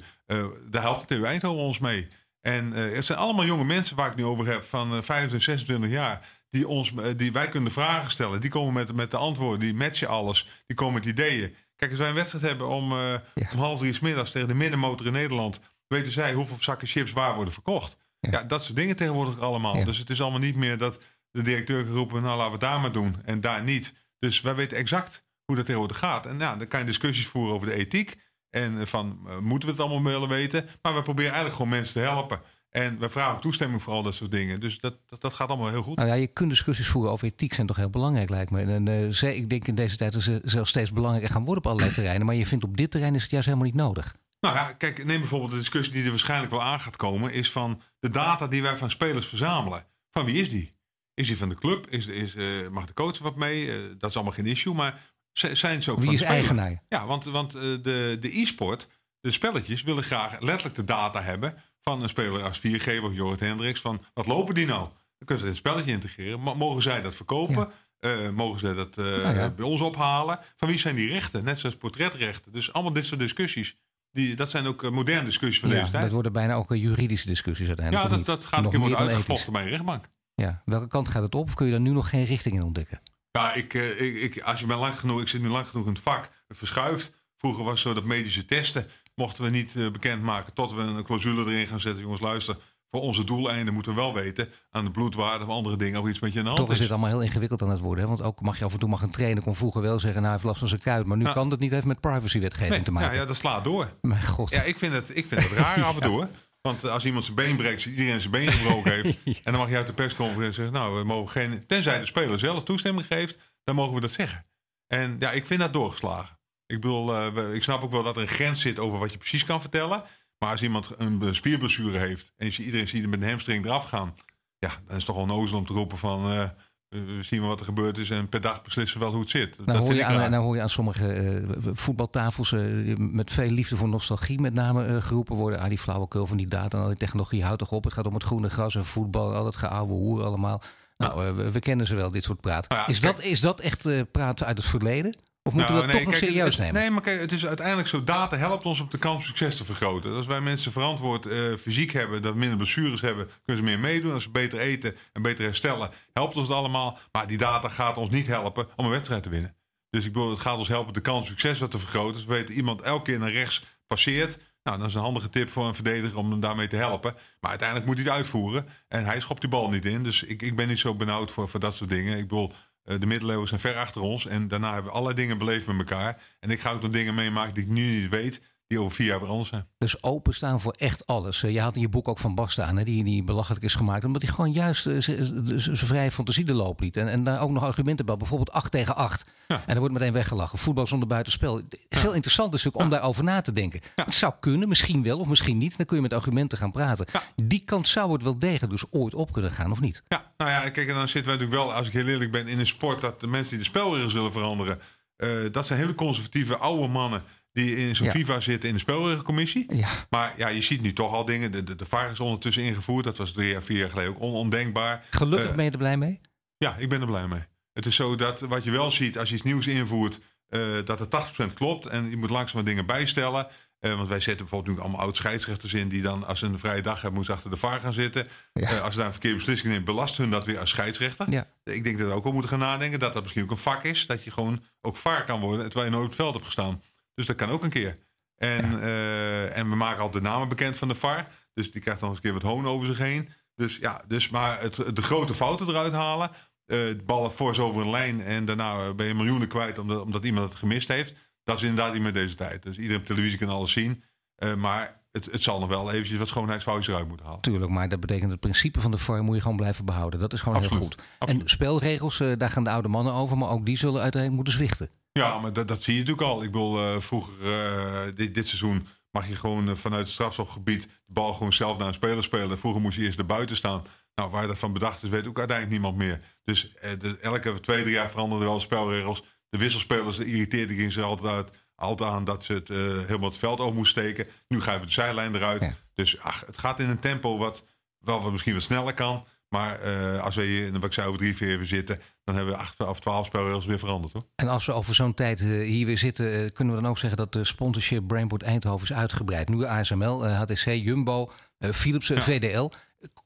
daar helpt de TU Eindhoven ons mee. En eh, het zijn allemaal jonge mensen waar ik nu over heb, van eh 25, 26 jaar. Die, ons, eh, die wij kunnen vragen stellen. Die komen met, met de antwoorden, die matchen alles. Die komen met ideeën. Kijk, als wij een wedstrijd hebben om, eh, Ja. om half drie 's middags tegen de middenmotor in Nederland. weten zij hoeveel zakken chips waar worden verkocht. Ja. Ja, dat soort dingen tegenwoordig allemaal. Ja. Dus het is allemaal niet meer dat de directeur geroepen, nou laten we daar maar doen en daar niet. Dus wij weten exact hoe dat tegenwoordig gaat. En ja, dan kan je discussies voeren over de ethiek. En eh, van, eh, moeten we het allemaal willen weten? Maar we proberen eigenlijk gewoon mensen te helpen. En we vragen toestemming voor al dat soort dingen. Dus dat, dat, dat gaat allemaal heel goed. Nou ja, je kunt discussies voeren over ethiek zijn toch heel belangrijk, lijkt me. En eh, ze- ik denk in deze tijd dat ze zelfs steeds belangrijker gaan worden op allerlei terreinen. Maar je vindt op dit terrein is het juist helemaal niet nodig. Nou ja, kijk, neem bijvoorbeeld de discussie die er waarschijnlijk wel aan gaat komen. Is van de data die wij van spelers verzamelen. Van wie is die? Is die van de club? Is, is, mag de coach er wat mee? Dat is allemaal geen issue. Maar zijn ze ook Wie van is eigenaar? Ja, want, want eh, de, de e-sport, de spelletjes, willen graag letterlijk de data hebben van een speler als viergever of Jorrit Hendricks. Van wat lopen die nou? Dan kunnen ze het spelletje integreren. Mogen zij dat verkopen? Eh, mogen zij dat eh, Nou ja. bij ons ophalen? Van wie zijn die rechten? Net zoals portretrechten. Dus allemaal dit soort discussies. Die, dat zijn ook moderne discussies van Ja, deze tijd. dat worden bijna ook juridische discussies uiteindelijk. ja, dat, dat gaat een keer worden uitgevochten bij een rechtbank. Ja. Welke kant gaat het op? Of kun je daar nu nog geen richting in ontdekken? Ja, ik, eh, ik, ik, als je lang genoeg, ik zit nu lang genoeg in het vak, het verschuift. Vroeger was het zo dat medische testen mochten we niet eh, bekendmaken tot we een clausule erin gaan zetten. Jongens, luister, voor onze doeleinden moeten we wel weten aan de bloedwaarde of andere dingen of iets met je aan de hand Toch is dit allemaal heel ingewikkeld aan het worden. Hè? Want ook mag je af en toe mag een trainer kon vroeger wel zeggen... nou, hij heeft last van zijn kuit. Maar nu kan dat niet. heeft met privacywetgeving Nee, te maken. ja, ja, dat slaat door. Mijn god. Ja, ik vind het, ik vind het raar af en toe. Want als iemand zijn been breekt, iedereen zijn been gebroken heeft. En dan mag je uit de persconferentie zeggen, nou, we mogen geen... Tenzij de speler zelf toestemming geeft, dan mogen we dat zeggen. En ja, ik vind dat doorgeslagen. Ik bedoel, we- ik snap ook wel dat er een grens zit over wat je precies kan vertellen. Maar als iemand een spierblessure heeft en je iedereen ziet hem met een hamstring eraf gaan. Ja, dan is het toch wel nozel om te roepen van, eh, we zien wat er gebeurd is en per dag beslissen we wel hoe het zit. Nou dat hoor, je aan, nou hoor je aan sommige eh, voetbaltafels eh, met veel liefde voor nostalgie met name eh, geroepen worden. Ah, die flauwekul van die data en al die technologie houdt toch op. Het gaat om het groene gras en voetbal, al dat geouwe hoer allemaal. Nou, we, we kennen ze wel, dit soort praat. Nou ja, is, dat, is dat echt praat uit het verleden? Of moeten Nou, we dat toch nog kijk, serieus het- nemen? Nee, maar kijk, het is uiteindelijk zo. Data helpt ons op de kans succes te vergroten. Als wij mensen verantwoord eh, fysiek hebben, dat we minder blessures hebben, kunnen ze meer meedoen. Als ze beter eten en beter herstellen, helpt ons het allemaal. Maar die data gaat ons niet helpen om een wedstrijd te winnen. Dus ik bedoel, het gaat ons helpen de kans succes wat te vergroten. Dus we weten iemand elke keer naar rechts passeert. Nou, dat is een handige tip voor een verdediger om hem daarmee te helpen. Maar uiteindelijk moet hij het uitvoeren. En hij schopt die bal niet in. Dus ik, ik ben niet zo benauwd voor, voor dat soort dingen. Ik bedoel, de middeleeuwen zijn ver achter ons. En daarna hebben we allerlei dingen beleefd met elkaar. En ik ga ook nog dingen meemaken die ik nu niet weet die over vier jaar weer anders zijn. Dus openstaan voor echt alles. Je had in je boek ook van Bas staan, hè, die, die belachelijk is gemaakt. Omdat hij gewoon juist zijn vrije fantasie de loop liet. En, en daar ook nog argumenten bij. Bijvoorbeeld 8 tegen 8. Ja. En dan wordt meteen weggelachen. Voetbal zonder buitenspel. Veel interessanter is natuurlijk om daarover na te denken. Het zou kunnen, misschien wel of misschien niet. Dan kun je met argumenten gaan praten. Die kant zou het wel degelijk dus ooit op kunnen gaan, of niet? Ja, nou ja, kijk, en dan zitten we natuurlijk wel, als ik heel eerlijk ben, in een sport dat de mensen die de spelregels zullen veranderen. Uh, dat zijn hele conservatieve oude mannen die in zo'n FIFA zitten in de spelregelcommissie. Ja. Maar ja, je ziet nu toch al dingen. De, de, de VAR is ondertussen ingevoerd. Dat was drie jaar, vier jaar geleden ook ondenkbaar. Gelukkig uh, ben je er blij mee? Ja, ik ben er blij mee. Het is zo dat wat je wel ziet als je iets nieuws invoert, uh, dat het 80% klopt. En je moet langzaam dingen bijstellen. Uh, want wij zetten bijvoorbeeld nu allemaal oud scheidsrechters in die dan als ze een vrije dag hebben, moeten achter de VAR gaan zitten. Ja. als ze daar een verkeerde beslissing nemen, belast hun dat weer als scheidsrechter. Ja. Ik denk dat we ook wel moeten gaan nadenken dat dat misschien ook een vak is. Dat je gewoon ook VAR kan worden terwijl je nooit op het veld hebt gestaan. Dus dat kan ook een keer. En, uh, en we maken al de namen bekend van de VAR. Dus die krijgt nog eens een keer wat hoon over zich heen. Dus ja, dus maar het, de grote fouten eruit halen. Uh, ballen voor over een lijn en daarna ben je miljoenen kwijt omdat, omdat iemand het gemist heeft. Dat is inderdaad niet meer deze tijd. Dus iedereen op televisie kan alles zien. Uh, maar het, het zal nog wel eventjes wat schoonheidsfoutjes eruit moeten halen. Tuurlijk, maar dat betekent het principe van de vorm moet je gewoon blijven behouden. Dat is gewoon heel goed. En spelregels, uh, daar gaan de oude mannen over, maar ook die zullen uiteindelijk moeten zwichten. Ja, maar dat, dat zie je natuurlijk al. Ik bedoel, uh, vroeger, uh, dit, dit, seizoen mag je gewoon uh, vanuit het strafschopgebied de bal gewoon zelf naar een speler spelen. Vroeger moest je eerst er buiten staan. Nou, waar je dat van bedacht is, weet ook uiteindelijk niemand meer. Dus de, elke twee, drie jaar veranderden wel spelregels. De wisselspelers irriteerden ging ze altijd, uit, altijd aan dat ze het helemaal het veld over moest steken. Nu gaan we de zijlijn eruit. Dus ach, het gaat in een tempo wat wel wat misschien wat sneller kan. Maar uh, als we hier in de wat over drie, vier even zitten, dan hebben we acht of twaalf spelregels weer veranderd. Hoor. En als we over zo'n tijd uh, hier weer zitten, uh, kunnen we dan ook zeggen dat de sponsorship Brainport Eindhoven is uitgebreid. Nu ASML, HTC, Jumbo, Philips, ja. VDL.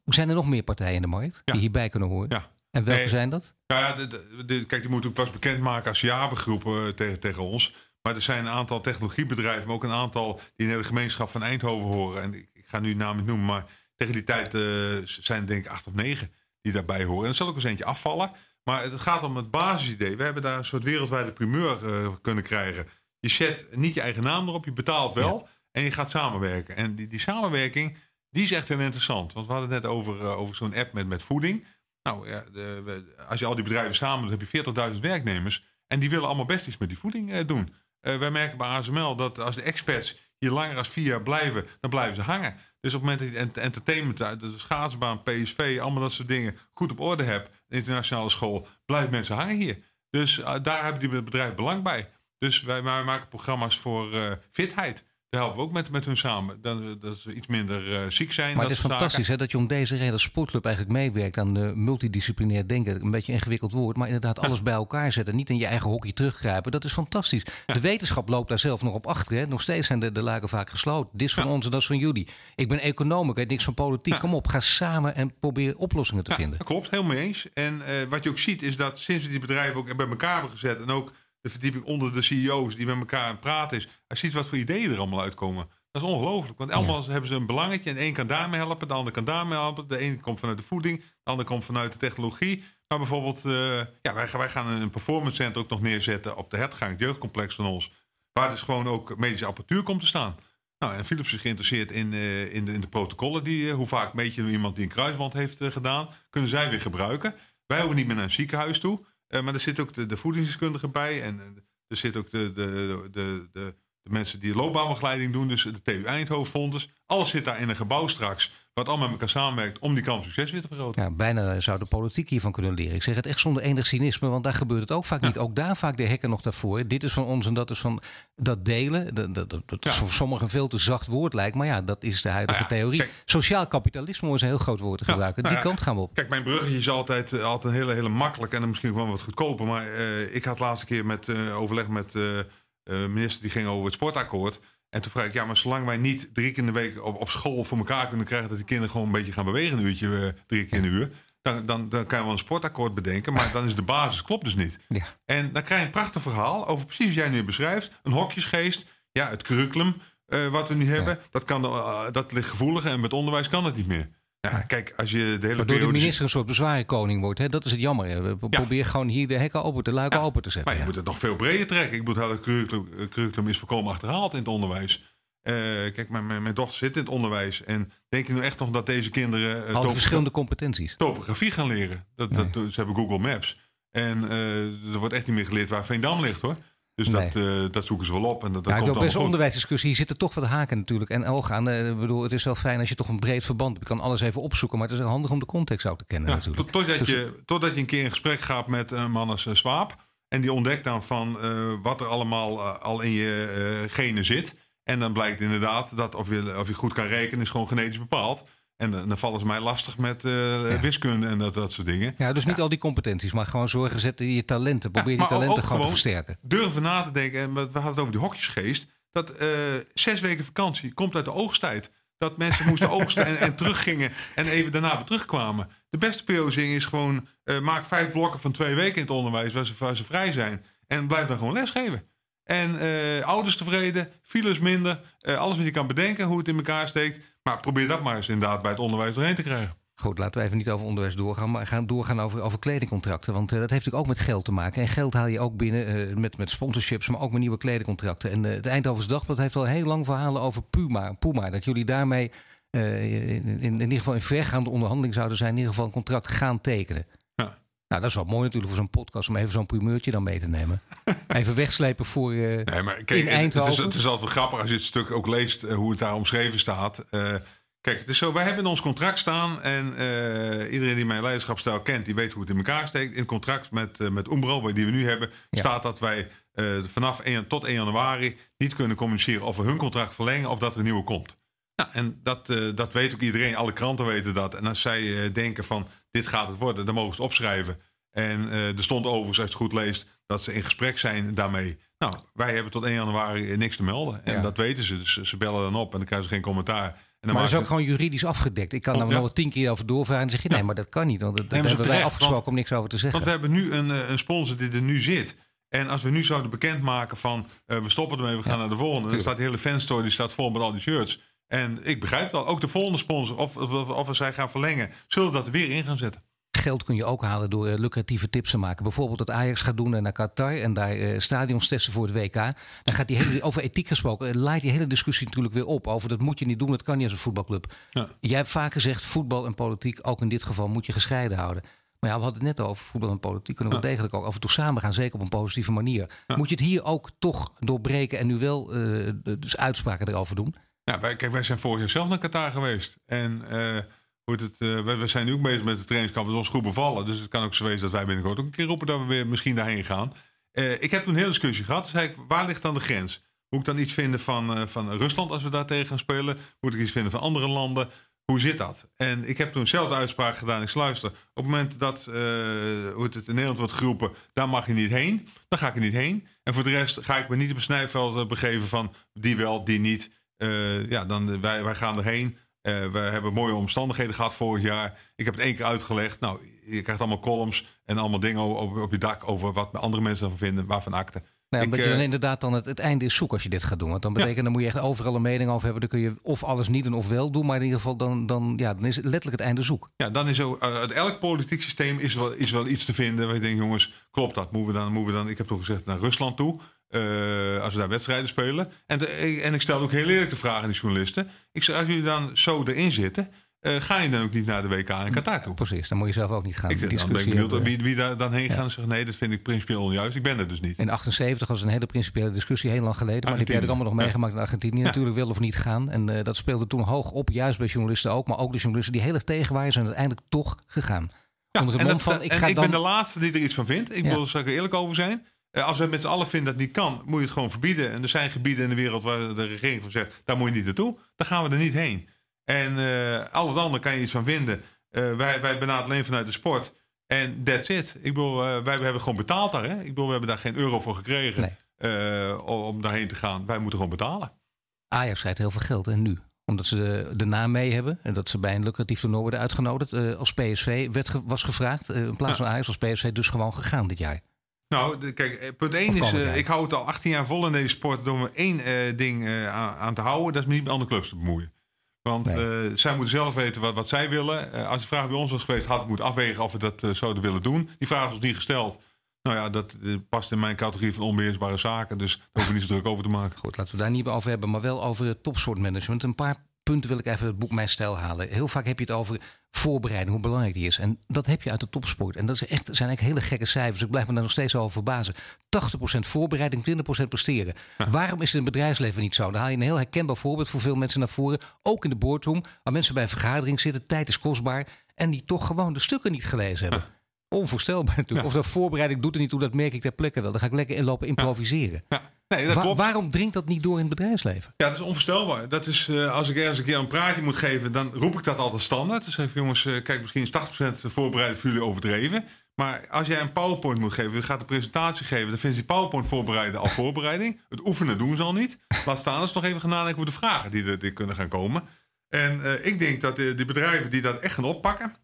Zijn er nog meer partijen in de markt die hierbij kunnen horen? Ja. En welke nee, zijn dat? Ja, de, de, de, kijk, die moeten ook pas bekendmaken als jaarbegroepen tegen, tegen ons. Maar er zijn een aantal technologiebedrijven, maar ook een aantal die in de gemeenschap van Eindhoven horen. En ik, ik ga nu namen noemen, maar tegen die tijd uh, zijn denk ik acht of negen die daarbij horen. En er zal ook eens eentje afvallen. Maar het gaat om het basisidee. We hebben daar een soort wereldwijde primeur uh, kunnen krijgen. Je zet niet je eigen naam erop, je betaalt wel en je gaat samenwerken. En die, die samenwerking, die is echt heel interessant. Want we hadden het net over, uh, over zo'n app met, met voeding. Nou, ja, de, we, als je al die bedrijven samen doet, heb je 40.000 werknemers. En die willen allemaal best iets met die voeding doen. wij merken bij ASML dat als de experts hier langer dan vier jaar blijven, dan blijven ze hangen. Dus op het moment dat je entertainment, de schaatsbaan, PSV, allemaal dat soort dingen goed op orde hebt, internationale school, blijven mensen hangen hier. Dus uh, daar hebben die bedrijven belang bij. Dus wij, wij maken programma's voor uh, fitheid. Daar helpen we ook met, met hun samen. Dan, dat ze iets minder uh, ziek zijn. Maar het is fantastisch hè, dat je om deze reden als sportclub eigenlijk meewerkt aan de multidisciplinair denken. Een beetje een ingewikkeld woord, maar inderdaad alles bij elkaar zetten. Niet in je eigen hockey teruggrijpen. Dat is fantastisch. De wetenschap loopt daar zelf nog op achter. Hè. Nog steeds zijn de, de lagen vaak gesloten. Dit is van ons en dat is van jullie. Ik ben econoom, ik weet niks van politiek. Kom op, ga samen en probeer oplossingen te vinden. Dat klopt, helemaal eens. En uh, wat je ook ziet is dat sinds we die bedrijven ook bij elkaar hebben gezet en ook de verdieping onder de CEO's die met elkaar aan het praten is. Als je ziet wat voor ideeën er allemaal uitkomen. Dat is ongelooflijk. Want allemaal hebben ze een belangetje. En één kan daarmee helpen, de ander kan daarmee helpen. De een komt vanuit de voeding, de ander komt vanuit de technologie. Maar bijvoorbeeld, uh, ja, wij, wij, gaan een performance center ook nog neerzetten op de Hertgang, het jeugdcomplex van ons. Waar dus gewoon ook medische apparatuur komt te staan. Nou, en Philips is geïnteresseerd in, uh, in, de, in de protocollen. Die, uh, hoe vaak meet je iemand die een kruisband heeft gedaan? Kunnen zij weer gebruiken. Wij hoeven niet meer naar een ziekenhuis toe. Maar er zit ook de, de voedingsdeskundige bij. En er zit ook de, de, de, de de mensen die loopbaanbegeleiding doen, dus de TU Eindhoven. Alles zit daar in een gebouw straks, wat allemaal met elkaar samenwerkt om die kans succes weer te vergroten. Ja, bijna zou de politiek hiervan kunnen leren. Ik zeg het echt zonder enig cynisme, want daar gebeurt het ook vaak niet. Ook daar vaak de hekken nog daarvoor. Dit is van ons en dat is van dat delen. Dat, dat, dat ja. voor sommigen een veel te zacht woord lijkt, maar ja, dat is de huidige nou theorie. Kijk, Sociaal kapitalisme is een heel groot woord te gebruiken. die kant gaan we op. Kijk, mijn bruggetje is altijd, eh, altijd een hele, hele makkelijk en misschien wel wat goedkoper. Maar uh, ik had laatste keer met uh, overleg met uh, minister die ging over het sportakkoord. En toen vroeg ik, ja, maar zolang wij niet drie keer in de week op, op school voor elkaar kunnen krijgen dat die kinderen gewoon een beetje gaan bewegen, een uurtje, uh, drie keer in de uur. Dan, dan, dan kan je wel een sportakkoord bedenken, maar dan is de basis klopt dus niet. Ja. En dan krijg je een prachtig verhaal over precies wat jij nu beschrijft. Een hokjesgeest, ja, het curriculum uh, wat we nu hebben, dat, kan, uh, dat ligt gevoelig en met onderwijs kan het niet meer. Ja, kijk, als je de hele Waardoor de periode... minister een soort bezwarenkoning wordt. Hè? Dat is het jammer. We Probeer gewoon hier de hekken open, de luiken open te zetten. Maar je ja. moet het nog veel breder trekken. Ik bedoel, het curriculum, eh, curriculum is voorkomen achterhaald in het onderwijs. Eh, kijk, mijn, mijn, mijn dochter zit in het onderwijs. En denk je nu echt nog dat deze kinderen Al topogra- verschillende competenties. topografie gaan leren? Dat, dat, ze hebben Google Maps. En er wordt echt niet meer geleerd waar Veendam ligt hoor. Dus Nee. dat, eh, dat zoeken ze wel op. En dat, dat Ja, ik komt wil best een onderwijsdiscussie. Hier zitten toch wat haken natuurlijk en ogen aan. Eh, Ik bedoel, het is wel fijn als je toch een breed verband hebt. Je kan alles even opzoeken, maar het is handig om de context ook te kennen Ja, natuurlijk. tot- totdat, Dus- je, totdat je een keer in gesprek gaat met een man als eh, Swaap. En die ontdekt dan van eh, wat er allemaal eh, al in je eh, genen zit. En dan blijkt inderdaad dat of je, of je goed kan rekenen is gewoon genetisch bepaald. En dan vallen ze mij lastig met eh, wiskunde en dat, dat soort dingen. Ja, dus niet al die competenties, maar gewoon zorgen, zetten je talenten. Probeer die ook- talenten gewoon te versterken. Durven na te denken, en we hadden het over die hokjesgeest. Dat eh, zes weken vakantie komt uit de oogsttijd. Dat mensen moesten oogsten en, en teruggingen en even daarna weer terugkwamen. De beste periodisering is gewoon, eh, maak vijf blokken van twee weken in het onderwijs waar ze, waar ze vrij zijn. En blijf dan gewoon lesgeven. En ouders tevreden, files minder, alles wat je kan bedenken, hoe het in elkaar steekt. Maar probeer dat maar eens inderdaad bij het onderwijs doorheen te krijgen. Goed, laten we even niet over onderwijs doorgaan, maar gaan doorgaan over, over kledingcontracten. Want eh, dat heeft natuurlijk ook met geld te maken. En geld haal je ook binnen eh, met, met sponsorships, maar ook met nieuwe kledingcontracten. En eh het Eindhovens Dagblad heeft al heel lang verhalen over Puma. Puma dat jullie daarmee in, in, in ieder geval in vergaande onderhandeling zouden zijn, in ieder geval een contract gaan tekenen. Nou, dat is wel mooi natuurlijk voor zo'n podcast om even zo'n primeurtje dan mee te nemen. even wegslepen voor. eh, Nee, maar kijk, In het- het, is, het is altijd wel grappig als je het stuk ook leest eh, hoe het daar omschreven staat. Eh, kijk, het is zo, wij hebben in ons contract staan en eh, iedereen die mijn leiderschapstijl kent, die weet hoe het in elkaar steekt. In het contract met, met Umbro, die we nu hebben, Ja. staat dat wij eh, vanaf 1 tot 1 januari niet kunnen communiceren of we hun contract verlengen of dat er een nieuwe komt. Nou, en dat, eh, dat weet ook iedereen. Alle kranten weten dat. En als zij eh, denken van dit gaat het worden, dan mogen ze het opschrijven. En eh, er stond overigens, als je het goed leest, dat ze in gesprek zijn daarmee. Nou, wij hebben tot 1 januari niks te melden. En Ja. dat weten ze. Dus ze bellen dan op en dan krijgen ze geen commentaar. En dan maar dat is ook gewoon juridisch afgedekt. Ik kan Oh, daar ja. nog wel tien keer over doorvragen. En zeg je, nee, Ja. maar dat kan niet. Want dat, ze hebben wij terecht, afgesproken want- om niks over te zeggen. Want we hebben nu een, eh, een sponsor die er nu zit. En als we nu zouden bekendmaken van eh, we stoppen ermee, we gaan naar de volgende. Dan staat de hele fanstory die staat vol met al die shirts. En ik begrijp wel, ook de volgende sponsor, of, of, of, zij gaan verlengen, zullen dat er weer in gaan zetten. Geld kun je ook halen door eh, lucratieve tips te maken. Bijvoorbeeld dat Ajax gaat doen eh, naar Qatar en daar eh, stadions testen voor het WK. Dan gaat die hele, over ethiek gesproken, eh, laait die hele discussie natuurlijk weer op. Over dat moet je niet doen, dat kan niet als een voetbalclub. Ja. Jij hebt vaak gezegd, voetbal en politiek, ook in dit geval, moet je gescheiden houden. Maar ja, we hadden het net over voetbal en politiek. Kunnen we Ja. degelijk ook af en toe samen gaan, zeker op een positieve manier. Ja. Moet je het hier ook toch doorbreken en nu wel dus uitspraken erover doen? Wij, zijn vorig jaar zelf naar Qatar geweest. En eh, hoe heet het, eh, wij, zijn nu ook bezig met de trainingskamp. Dat is ons goed bevallen. Dus het kan ook zo wezen dat wij binnenkort ook een keer roepen dat we weer misschien daarheen gaan. Eh, ik heb toen een discussie gehad. Waar ligt dan de grens? Moet ik dan iets vinden van, eh, van Rusland als we daar tegen gaan spelen? Moet ik iets vinden van andere landen? Hoe zit dat? En ik heb toen zelf de uitspraak gedaan. Ik luister, op het moment dat eh, hoe het, in Nederland wordt geroepen... daar mag je niet heen, dan ga ik er niet heen. En voor de rest ga ik me niet op een snijveld eh, begeven van... die wel, die niet. Eh, ja, dan, eh, wij, wij gaan erheen. Eh, we hebben mooie omstandigheden gehad vorig jaar. Ik heb het één keer uitgelegd. Nou, je krijgt allemaal columns en allemaal dingen op, op je dak... over wat andere mensen ervan vinden, waarvan akte. Nou, je dan inderdaad dan het, het einde is zoek als je dit gaat doen. Want dan betekent dan moet je echt overal een mening over hebben. Dan kun je of alles niet doen of wel doen. Maar in ieder geval dan, dan, ja, dan is het letterlijk het einde zoek. Ja, dan is zo, uit elk politiek systeem is wel, is wel iets te vinden waar je denkt, jongens, klopt dat? Moeten we dan, moeten we dan ik heb toch gezegd, naar Rusland toe, eh, als we daar wedstrijden spelen. En, de, en ik stel ook heel eerlijk de vraag aan die journalisten. Ik zeg, als jullie dan zo erin zitten, eh, ga je dan ook niet naar de WK in Qatar toe? Precies, dan moet je zelf ook niet gaan. Ik, ben ik benieuwd wie, wie daar dan heen Ja. gaat en zegt, nee, dat vind ik principieel onjuist. Ik ben er dus niet. In 78 was een hele principiële discussie, heel lang geleden. Maar die heb ook allemaal nog meegemaakt in Argentinië. Natuurlijk wel of niet gaan. En eh, dat speelde toen hoog op, juist bij journalisten ook. Maar ook de journalisten die heel erg tegen waren, zijn uiteindelijk toch gegaan. Ja, Onder het en mond dat- van, ik en ga ik dan... ben de laatste die er iets van vindt. Ik wil er eerlijk over zijn. Eh, als we met z'n allen vinden dat het niet kan, moet je het gewoon verbieden. En er zijn gebieden in de wereld waar de regering van zegt, daar moet je niet naartoe. Dan gaan we er niet heen. En eh al het andere kan je iets van vinden. Eh, wij, wij benaderen alleen vanuit de sport. En that's it. Ik bedoel, wij hebben gewoon betaald daar. Hè? Ik bedoel, we hebben daar geen euro voor gekregen Nee. om daarheen te gaan. Wij moeten gewoon betalen. Ajax krijgt heel veel geld en nu. Omdat ze de, de naam mee hebben. En dat ze bij een lucratief toernooi worden uitgenodigd. als PSV werd ge- was gevraagd. in plaats Ja. van Ajax was PSV dus gewoon gegaan dit jaar. Nou, de- kijk, eh, punt 1 Of is, eh, ik hou het al 18 jaar vol in deze sport door me één eh, ding aan, te houden. Dat is me niet met andere clubs te bemoeien. Want Nee. zij moeten zelf weten wat, wat zij willen. Als die vraag bij ons was geweest, had ik moeten afwegen of we dat zouden willen doen. Die vraag was niet gesteld. Nou ja, dat past in mijn categorie van onbeheersbare zaken. Dus daar hoeven we niet zo druk over te maken. Goed, laten we daar niet meer over hebben, maar wel over het topsportmanagement. Een paar punten wil ik even het boek Mijn Stijl halen. Heel vaak heb je het over voorbereiding, hoe belangrijk die is. En dat heb je uit de topsport. En dat is echt, zijn eigenlijk hele gekke cijfers. Ik blijf me daar nog steeds over verbazen. 80% voorbereiding, 20% presteren. Waarom is het in het bedrijfsleven niet zo? Dan haal je een heel herkenbaar voorbeeld voor veel mensen naar voren. Ook in de boardroom, waar mensen bij een vergadering zitten. Tijd is kostbaar. En die toch gewoon de stukken niet gelezen hebben. Onvoorstelbaar natuurlijk. Of dat voorbereiding doet er niet toe, dat merk ik ter plekke wel. Dan ga ik lekker inlopen improviseren. Ja, nee, dat Wa- klopt. waarom dringt dat niet door in het bedrijfsleven? Ja, dat is onvoorstelbaar. Dat is, eh, als ik ergens een keer een praatje moet geven, dan roep ik dat altijd standaard. Dus even jongens, eh, kijk, misschien is 80% voorbereid voor jullie overdreven. Maar als jij een PowerPoint moet geven, je gaat een presentatie geven, dan ze die PowerPoint voorbereiden al voorbereiding. Het oefenen doen ze al niet. Laat staan eens nog even gaan nadenken over de vragen die er die kunnen gaan komen. En eh, ik denk dat de, die bedrijven die dat echt gaan oppakken,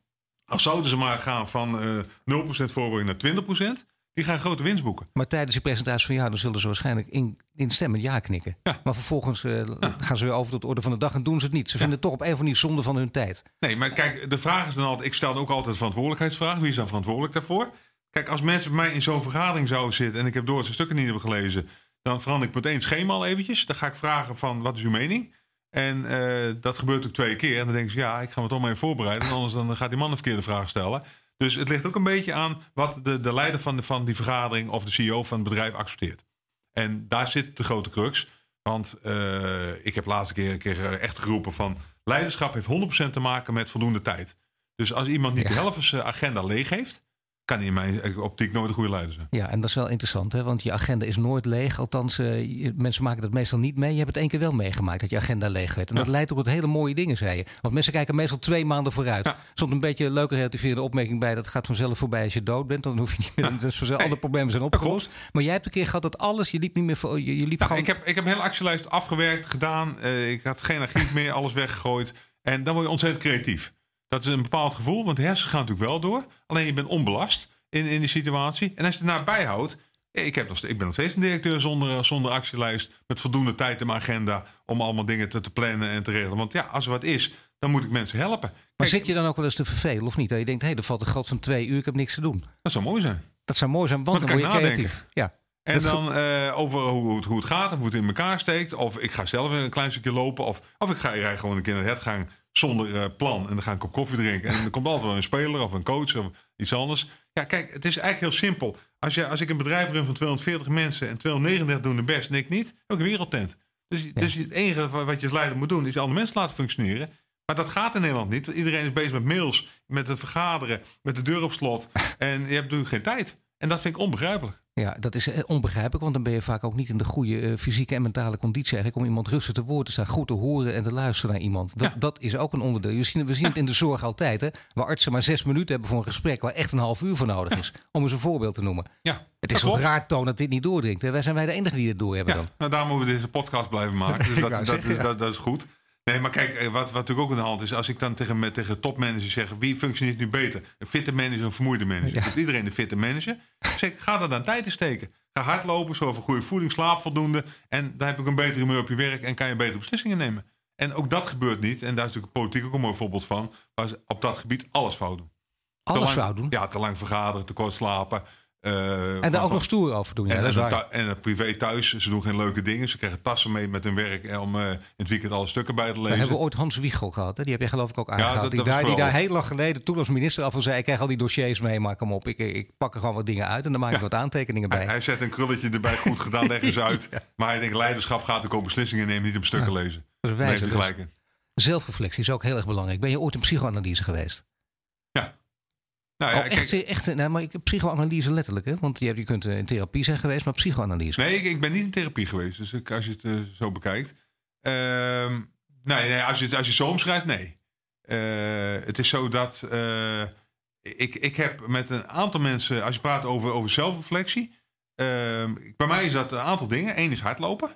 als zouden ze maar gaan van eh 0% voorbereiding naar 20%, die gaan grote winst boeken. Maar tijdens die presentatie van jou, dan zullen ze waarschijnlijk in, in stemmen ja knikken. Ja. Maar vervolgens eh, gaan ze weer over tot de orde van de dag en doen ze het niet. Ze vinden het toch op een of andere manier zonde van hun tijd. Nee, maar kijk, de vraag is dan altijd... Ik stel ook altijd verantwoordelijkheidsvraag. Wie is dan verantwoordelijk daarvoor? Kijk, als mensen bij mij in zo'n vergadering zouden zitten... en ik heb door ze stukken niet hebben gelezen... dan verander ik meteen het schema al eventjes. Dan ga ik vragen van, wat is uw mening? En eh, dat gebeurt ook twee keer. En dan denken ze, ja, ik ga me toch maar even voorbereiden. En anders dan gaat die man een verkeerde vraag stellen. Dus het ligt ook een beetje aan... wat de, de leider van, de, van die vergadering... of de CEO van het bedrijf accepteert. En daar zit de grote crux. Want eh, ik heb laatste keer, een keer eh, echt geroepen van... leiderschap heeft 100% te maken met voldoende tijd. Dus als iemand niet Ja. de helft van zijn agenda leeg heeft... kan in mijn optiek nooit een goede leider zijn. Ja, en dat is wel interessant, hè? want je agenda is nooit leeg. Althans, eh, mensen maken dat meestal niet mee. Je hebt het één keer wel meegemaakt dat je agenda leeg werd. En dat leidt ook tot hele mooie dingen, zei je. Want mensen kijken meestal twee maanden vooruit. Ja. Er stond een beetje een leuke relativerende opmerking bij. Dat gaat vanzelf voorbij als je dood bent. Dan hoef je niet meer. Vanzelf, alle problemen zijn opgelost. Maar jij hebt een keer gehad dat alles, je liep niet meer voor. Je, je liep Nou, gewoon. ik, heb, ik heb een hele actielijst afgewerkt, gedaan. Eh, ik had geen archief meer, alles weggegooid. En dan word je ontzettend creatief. Dat is een bepaald gevoel, want de hersenen gaan natuurlijk wel door. Alleen je bent onbelast in, in die situatie. En als je het naar bijhoudt... eh, Ik, heb nog, ik ben nog steeds een directeur zonder, zonder actielijst. Met voldoende tijd in mijn agenda om allemaal dingen te, te plannen en te regelen. Want ja, als er wat is, dan moet ik mensen helpen. maar zit je dan ook wel eens te vervelen of niet? Dat je denkt, hé, er valt een gat van twee uur, ik heb niks te doen. Dat zou mooi zijn. Dat zou mooi zijn, want Want dan dan word je ik creatief. Ja. En dan eh, over hoe het, hoe het gaat of hoe het in elkaar steekt. Of ik ga zelf een klein stukje lopen. Of, of ik ga gewoon een keer naar het gaan zonder eh, plan. En dan ga ik kop koffie drinken. En dan komt altijd wel een speler of een coach of iets anders. Ja, kijk, het is eigenlijk heel simpel. Als, je, als ik een bedrijf run van 240 mensen en 239 doen de best en ik niet, heb ik een wereldtent. Dus, dus het enige wat je als leider moet doen is andere mensen laten functioneren. Maar dat gaat in Nederland niet. Want iedereen is bezig met mails, met het vergaderen, met de deur op slot. En je hebt natuurlijk geen tijd. En dat vind ik onbegrijpelijk. Ja, dat is eh, onbegrijpelijk, want dan ben je vaak ook niet in de goede eh, fysieke en mentale conditie eigenlijk om iemand rustig te woord te staan, goed te horen en te luisteren naar iemand. Dat, Ja. dat is ook een onderdeel. We zien, we zien het in de zorg altijd, hè, waar artsen maar zes minuten hebben voor een gesprek waar echt een half uur voor nodig is, om eens een voorbeeld te noemen. Ja, Het is toch raar toon dat dit niet doordringt. Hè? Wij zijn wij de enige die het doorhebben Ja, dan. nou, daarom moeten we deze podcast blijven maken. Dus dat, dat, dat is goed. Nee, maar kijk, eh, wat, wat natuurlijk ook aan de hand is... als ik dan tegen, met, tegen topmanagers zeg... wie functioneert nu beter? Een fitte manager of een vermoeide manager? Ja. Dus iedereen een fitte manager. Zeg, ga er dan tijd in steken. Ga hardlopen, zorg voor goede voeding, slaap voldoende... en dan heb ik een betere humeur op je werk... en kan je betere beslissingen nemen. En ook dat gebeurt niet. En daar is natuurlijk politiek ook een mooi voorbeeld van... waar ze op dat gebied alles fout doen. Alles lang- fout doen. Ja, te lang vergaderen, te kort slapen... eh, En van- daar ook nog stoer over doen. Ja, en, dat is en, en het privé thuis, ze doen geen leuke dingen. Ze krijgen tassen mee met hun werk eh, om eh, in het weekend alle stukken bij te We lezen. hebben ooit Hans Wiegel gehad. Hè? Die heb je geloof ik ook aangehaald. dat- die, dat was daar, die daar heel lang geleden toen als minister af en zei... ik krijg al die dossiers mee, maar kom op. Ik, ik pak er gewoon wat dingen uit en dan maak ik wat aantekeningen bij. Hij, hij zet een krulletje erbij, goed gedaan, leg eens uit. Maar hij denkt, leiderschap gaat ook over beslissingen nemen, niet op stukken lezen. Dat is wijze. Dus zelfreflectie is ook heel erg belangrijk. Ben je ooit in psychoanalyse geweest? Nou ja, oh, kijk, echt, nou, maar ik, psychoanalyse letterlijk, hè? Want je, je kunt eh, in therapie zijn geweest, maar psychoanalyse. nee, ik, ik ben niet in therapie geweest, dus ik, als je het eh, zo bekijkt. Ehm, nee, nee als, je, het- als je zo omschrijft, nee. Eh, het is zo dat ik, ik heb met een aantal mensen, als je praat over, over zelfreflectie, ehm, bij mij is dat een aantal dingen. Eén is hardlopen.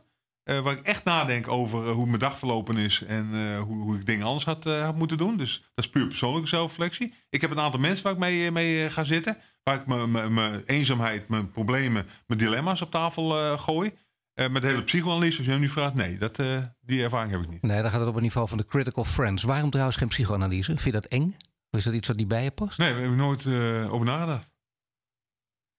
Eh, waar ik echt nadenk over eh, hoe mijn dag verlopen is en eh, hoe, hoe ik dingen anders had, had moeten doen. Dus dat is puur persoonlijke zelfreflectie. Ik heb een aantal mensen waar ik mee, mee ga zitten. Waar ik mijn- eenzaamheid, mijn problemen, mijn dilemma's op tafel gooi. Met de hele psychoanalyse, als je hem nu vraagt, nee, dat, die ervaring heb ik niet. Nee, dan gaat het op het niveau van de critical friends. Waarom trouwens geen psychoanalyse? Vind je dat eng? Of is dat iets wat niet bij je past? Nee, daar heb ik nooit over nagedacht.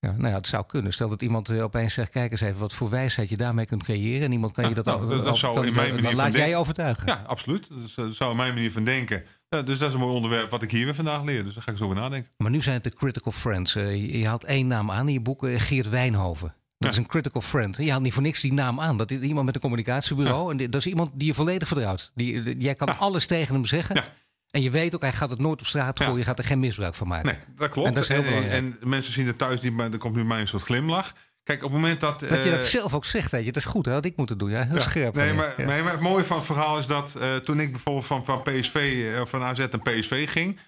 Ja, nou ja, het zou kunnen. Stel dat iemand opeens zegt: kijk eens even wat voor wijsheid je daarmee kunt creëren. En iemand kan je dat nou, dat, dat zou in mijn manier laat jij overtuigen. Ja, absoluut. Dat zou in mijn manier van denken. Ja, dus dat is een mooi onderwerp wat ik hier weer vandaag leer. Dus daar ga ik zo over nadenken. Maar nu zijn het de critical friends. Uh, je haalt één naam aan in je boek, uh, Geert Wijnhoven. Dat is een critical friend. Je haalt niet voor niks die naam aan. Dat is iemand met een communicatiebureau. En dat is iemand die je volledig vertrouwt. Die, jij kan alles tegen hem zeggen. En je weet ook, hij gaat het nooit op straat gooien. Je gaat er geen misbruik van maken. Nee, dat klopt. En, dat is heel en, en mensen zien het thuis niet, maar er komt nu mij een soort glimlach. Kijk, op het moment dat... Dat je dat zelf ook zegt, weet je. Dat is goed, hè? Dat ik moet het doen. Ja, heel scherp. Nee maar, nee, maar het mooie van het verhaal is dat uh, toen ik bijvoorbeeld van, van PSV, uh, van AZ naar PSV ging...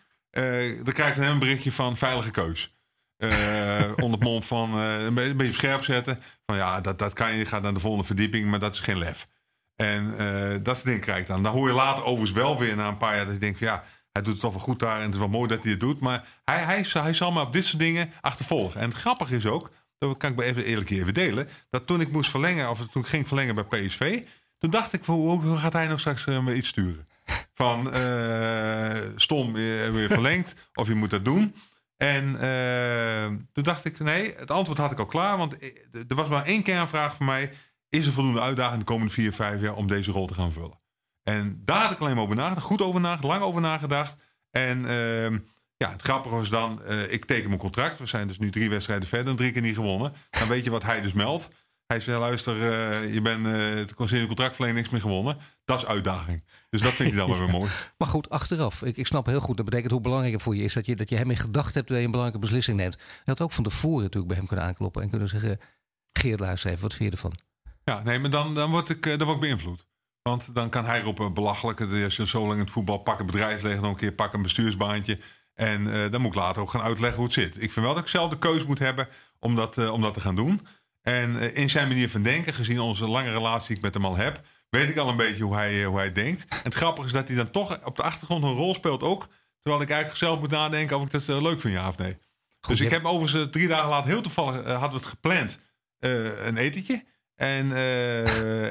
Dan krijg je een berichtje van veilige keus. onder het mond van een beetje scherp zetten. Van ja, dat, dat kan je, gaat naar de volgende verdieping, maar dat is geen lef. En dat soort dingen krijg je dan. Dan hoor je later overigens wel weer na een paar jaar dat je denkt van ja, hij doet het toch wel goed daar en het is wel mooi dat hij het doet. Maar hij, hij, hij zal maar op dit soort dingen achtervolgen. En het grappige is ook, dat kan ik bij even eerlijk even delen, dat toen ik moest verlengen, of toen ik ging verlengen bij PSV, toen dacht ik, hoe, hoe gaat hij nou straks uh, iets sturen? Van uh, stom, weer verlengd, of je moet dat doen. En uh, toen dacht ik, nee, het antwoord had ik al klaar, want er was maar één kernvraag voor mij. Is er voldoende uitdaging de komende vier, vijf jaar om deze rol te gaan vullen? En daar had ik alleen maar over nagedacht, goed over nagedacht, lang over nagedacht. En ehm, ja, het grappige was dan, uh, ik teken mijn contract. We zijn dus nu drie wedstrijden verder en drie keer niet gewonnen. Dan weet je wat hij dus meldt. Hij zei, luister, uh, je bent uh, het contractverlening niks meer gewonnen. Dat is uitdaging. Dus dat vind ik dan wel weer mooi. Maar goed, achteraf. Ik, ik snap heel goed. Dat betekent hoe belangrijk het voor je is dat je, dat je hem in gedachten hebt... dat je een belangrijke beslissing neemt. Je had ook van tevoren natuurlijk bij hem kunnen aankloppen... en kunnen zeggen, Geert, luister even, wat vind je ervan? Ja, nee, maar dan, dan, word, ik, dan word ik beïnvloed. Want dan kan hij roepen, belachelijk. Als je zo lang in het voetbal pak een bedrijfsleven... nog een keer pak een bestuursbaantje... En uh, dan moet ik later ook gaan uitleggen hoe het zit. Ik vind wel dat ik zelf de keuze moet hebben om dat, uh, om dat te gaan doen. En uh, in zijn manier van denken, gezien onze lange relatie die ik met hem al heb, weet ik al een beetje hoe hij, hoe hij denkt. En het grappige is dat hij dan toch op de achtergrond een rol speelt ook. Terwijl ik eigenlijk zelf moet nadenken of ik dat leuk vind, ja of nee. Goed, dus ik heb overigens drie dagen later, heel toevallig, hadden we het gepland, een etentje. En,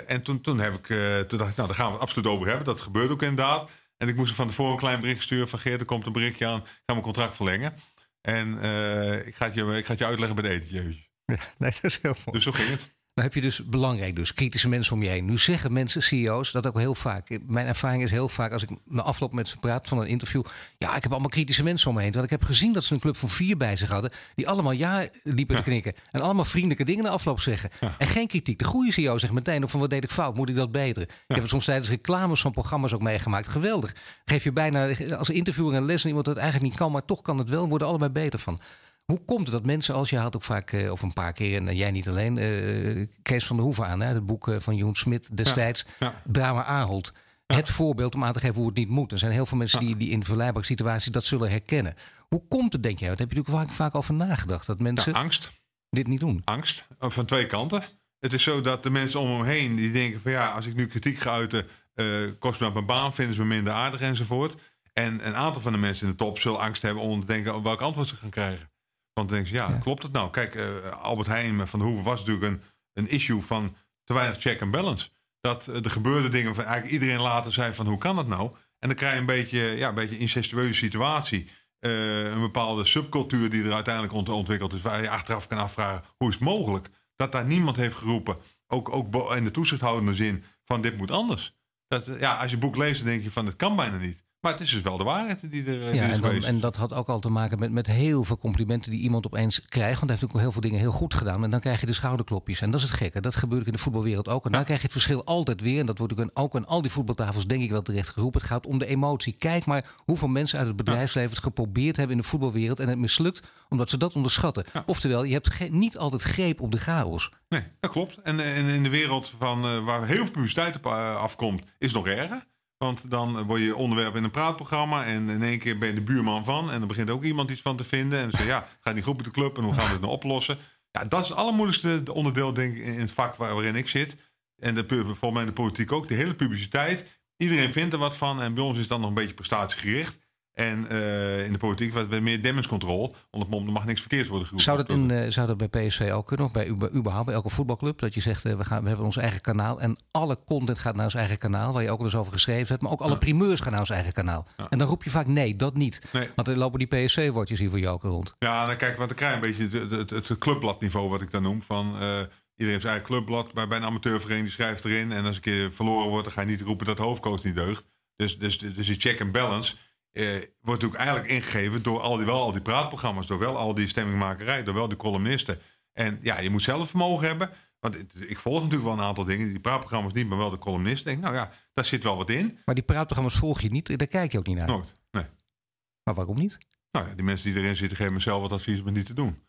en toen, toen, heb ik, toen dacht ik, nou daar gaan we het absoluut over hebben. Dat gebeurt ook inderdaad. En ik moest van tevoren een klein bericht sturen van Geert, er komt een berichtje aan, ik ga mijn contract verlengen. En uh, ik, ga het je, ik ga het je uitleggen bij het etentje. Ja, nee, dat is heel mooi. Dus zo ging het. Dan heb je dus belangrijk, dus kritische mensen om je heen. Nu zeggen mensen, CEO's, dat ook heel vaak. Mijn ervaring is heel vaak, als ik me afloop met ze praat van een interview. Ja, ik heb allemaal kritische mensen om me heen. Want ik heb gezien dat ze een club van vier bij zich hadden. Die allemaal ja liepen te knikken. En allemaal vriendelijke dingen na afloop zeggen. En geen kritiek. De goede CEO zegt meteen van wat deed ik fout, moet ik dat beteren. Ik heb het soms tijdens reclames van programma's ook meegemaakt. Geweldig. Geef je bijna als interviewer een les aan iemand dat eigenlijk niet kan, maar toch kan het wel. Worden allebei beter van. Hoe komt het dat mensen, als je had ook vaak, uh, of een paar keer, en jij niet alleen, uh, Kees van der Hoeven aan, hè, het boek van Joen Smit destijds, ja, Drama Ahold. Het voorbeeld om aan te geven hoe het niet moet. Er zijn heel veel mensen die, die in verleidelijke situaties dat zullen herkennen. Hoe komt het, denk jij? Daar heb je natuurlijk vaak, vaak over nagedacht. Dat mensen angst. dit niet doen. Angst, van twee kanten. Het is zo dat de mensen om hem heen, die denken van ja, als ik nu kritiek ga uiten, kost me mijn baan, vinden ze me minder aardig enzovoort. En een aantal van de mensen in de top zullen angst hebben om te denken welk antwoord ze gaan krijgen. Want dan denk je, ja, klopt het nou? Kijk, uh, Albert Heijn van de Hoeven was natuurlijk een, een issue van te weinig check and balance. Dat uh, er gebeurde dingen van eigenlijk iedereen later zei van hoe kan dat nou? En dan krijg je een beetje, ja, een beetje incestueuze situatie. Uh, een bepaalde subcultuur die er uiteindelijk ont ontwikkeld is. Waar je achteraf kan afvragen, hoe is het mogelijk? Dat daar niemand heeft geroepen, ook, ook in de toezichthoudende zin, van dit moet anders. Dat, ja, als je het boek leest, dan denk je van het kan bijna niet. Maar het is dus wel de waarheid die er, die ja, en, en, dat had ook al te maken met, met heel veel complimenten die iemand opeens krijgt. Want hij heeft ook heel veel dingen heel goed gedaan. En dan krijg je de schouderklopjes. En dat is het gekke. Dat gebeurt ook in de voetbalwereld ook. En dan krijg je het verschil altijd weer. En dat wordt ook, ook aan al die voetbaltafels denk ik wel terecht geroepen. Het gaat om de emotie. Kijk maar hoeveel mensen uit het bedrijfsleven het geprobeerd hebben in de voetbalwereld. En het mislukt omdat ze dat onderschatten. Oftewel, je hebt niet altijd greep op de chaos. Nee, dat klopt. En, en in de wereld van, uh, waar heel veel publiciteit op uh, afkomt, is het nog erger. Want dan word je onderwerp in een praatprogramma en in één keer ben je de buurman van. En dan begint ook iemand iets van te vinden. En dan ja, ga die groep met de club en hoe gaan we het nou oplossen? Ja, dat is het allermoeilijkste onderdeel denk ik in het vak waarin ik zit. En de, volgens mij de politiek ook. De hele publiciteit. Iedereen vindt er wat van. En bij ons is dan nog een beetje prestatiegericht. En uh, in de politiek wat meer damage control. Onder mom, er mag niks verkeerd worden geroepen. Zou dat, in, uh, zou dat bij PSV ook kunnen? Of bij überhaupt bij elke voetbalclub? Dat je zegt, uh, we, gaan, we hebben ons eigen kanaal. En alle content gaat naar ons eigen kanaal. Waar je ook al eens over geschreven hebt. Maar ook alle ja. primeurs gaan naar ons eigen kanaal. Ja. En dan roep je vaak nee, dat niet. Nee. Want er lopen die PSV-woordjes hier voor Joker rond. Ja, dan kijk, want dan krijg je een beetje het, het, het clubbladniveau wat ik dan noem. Van, iedereen heeft zijn eigen clubblad. Bij, bij een amateurvereniging schrijft erin. En als een keer verloren wordt, dan ga je niet roepen dat de hoofdcoach niet deugt. Dus, dus, dus die check and balance uh, wordt natuurlijk eigenlijk ingegeven door al die, wel al die praatprogramma's, door wel al die stemmingmakerij, door wel die columnisten. En ja, je moet zelf vermogen hebben. Want ik volg natuurlijk wel een aantal dingen. Die praatprogramma's niet, maar wel de columnisten. Denk, nou ja, daar zit wel wat in. Maar die praatprogramma's volg je niet, daar kijk je ook niet naar. Nooit, nee. Maar waarom niet? Nou ja, die mensen die erin zitten geven mezelf wat advies om het niet te doen.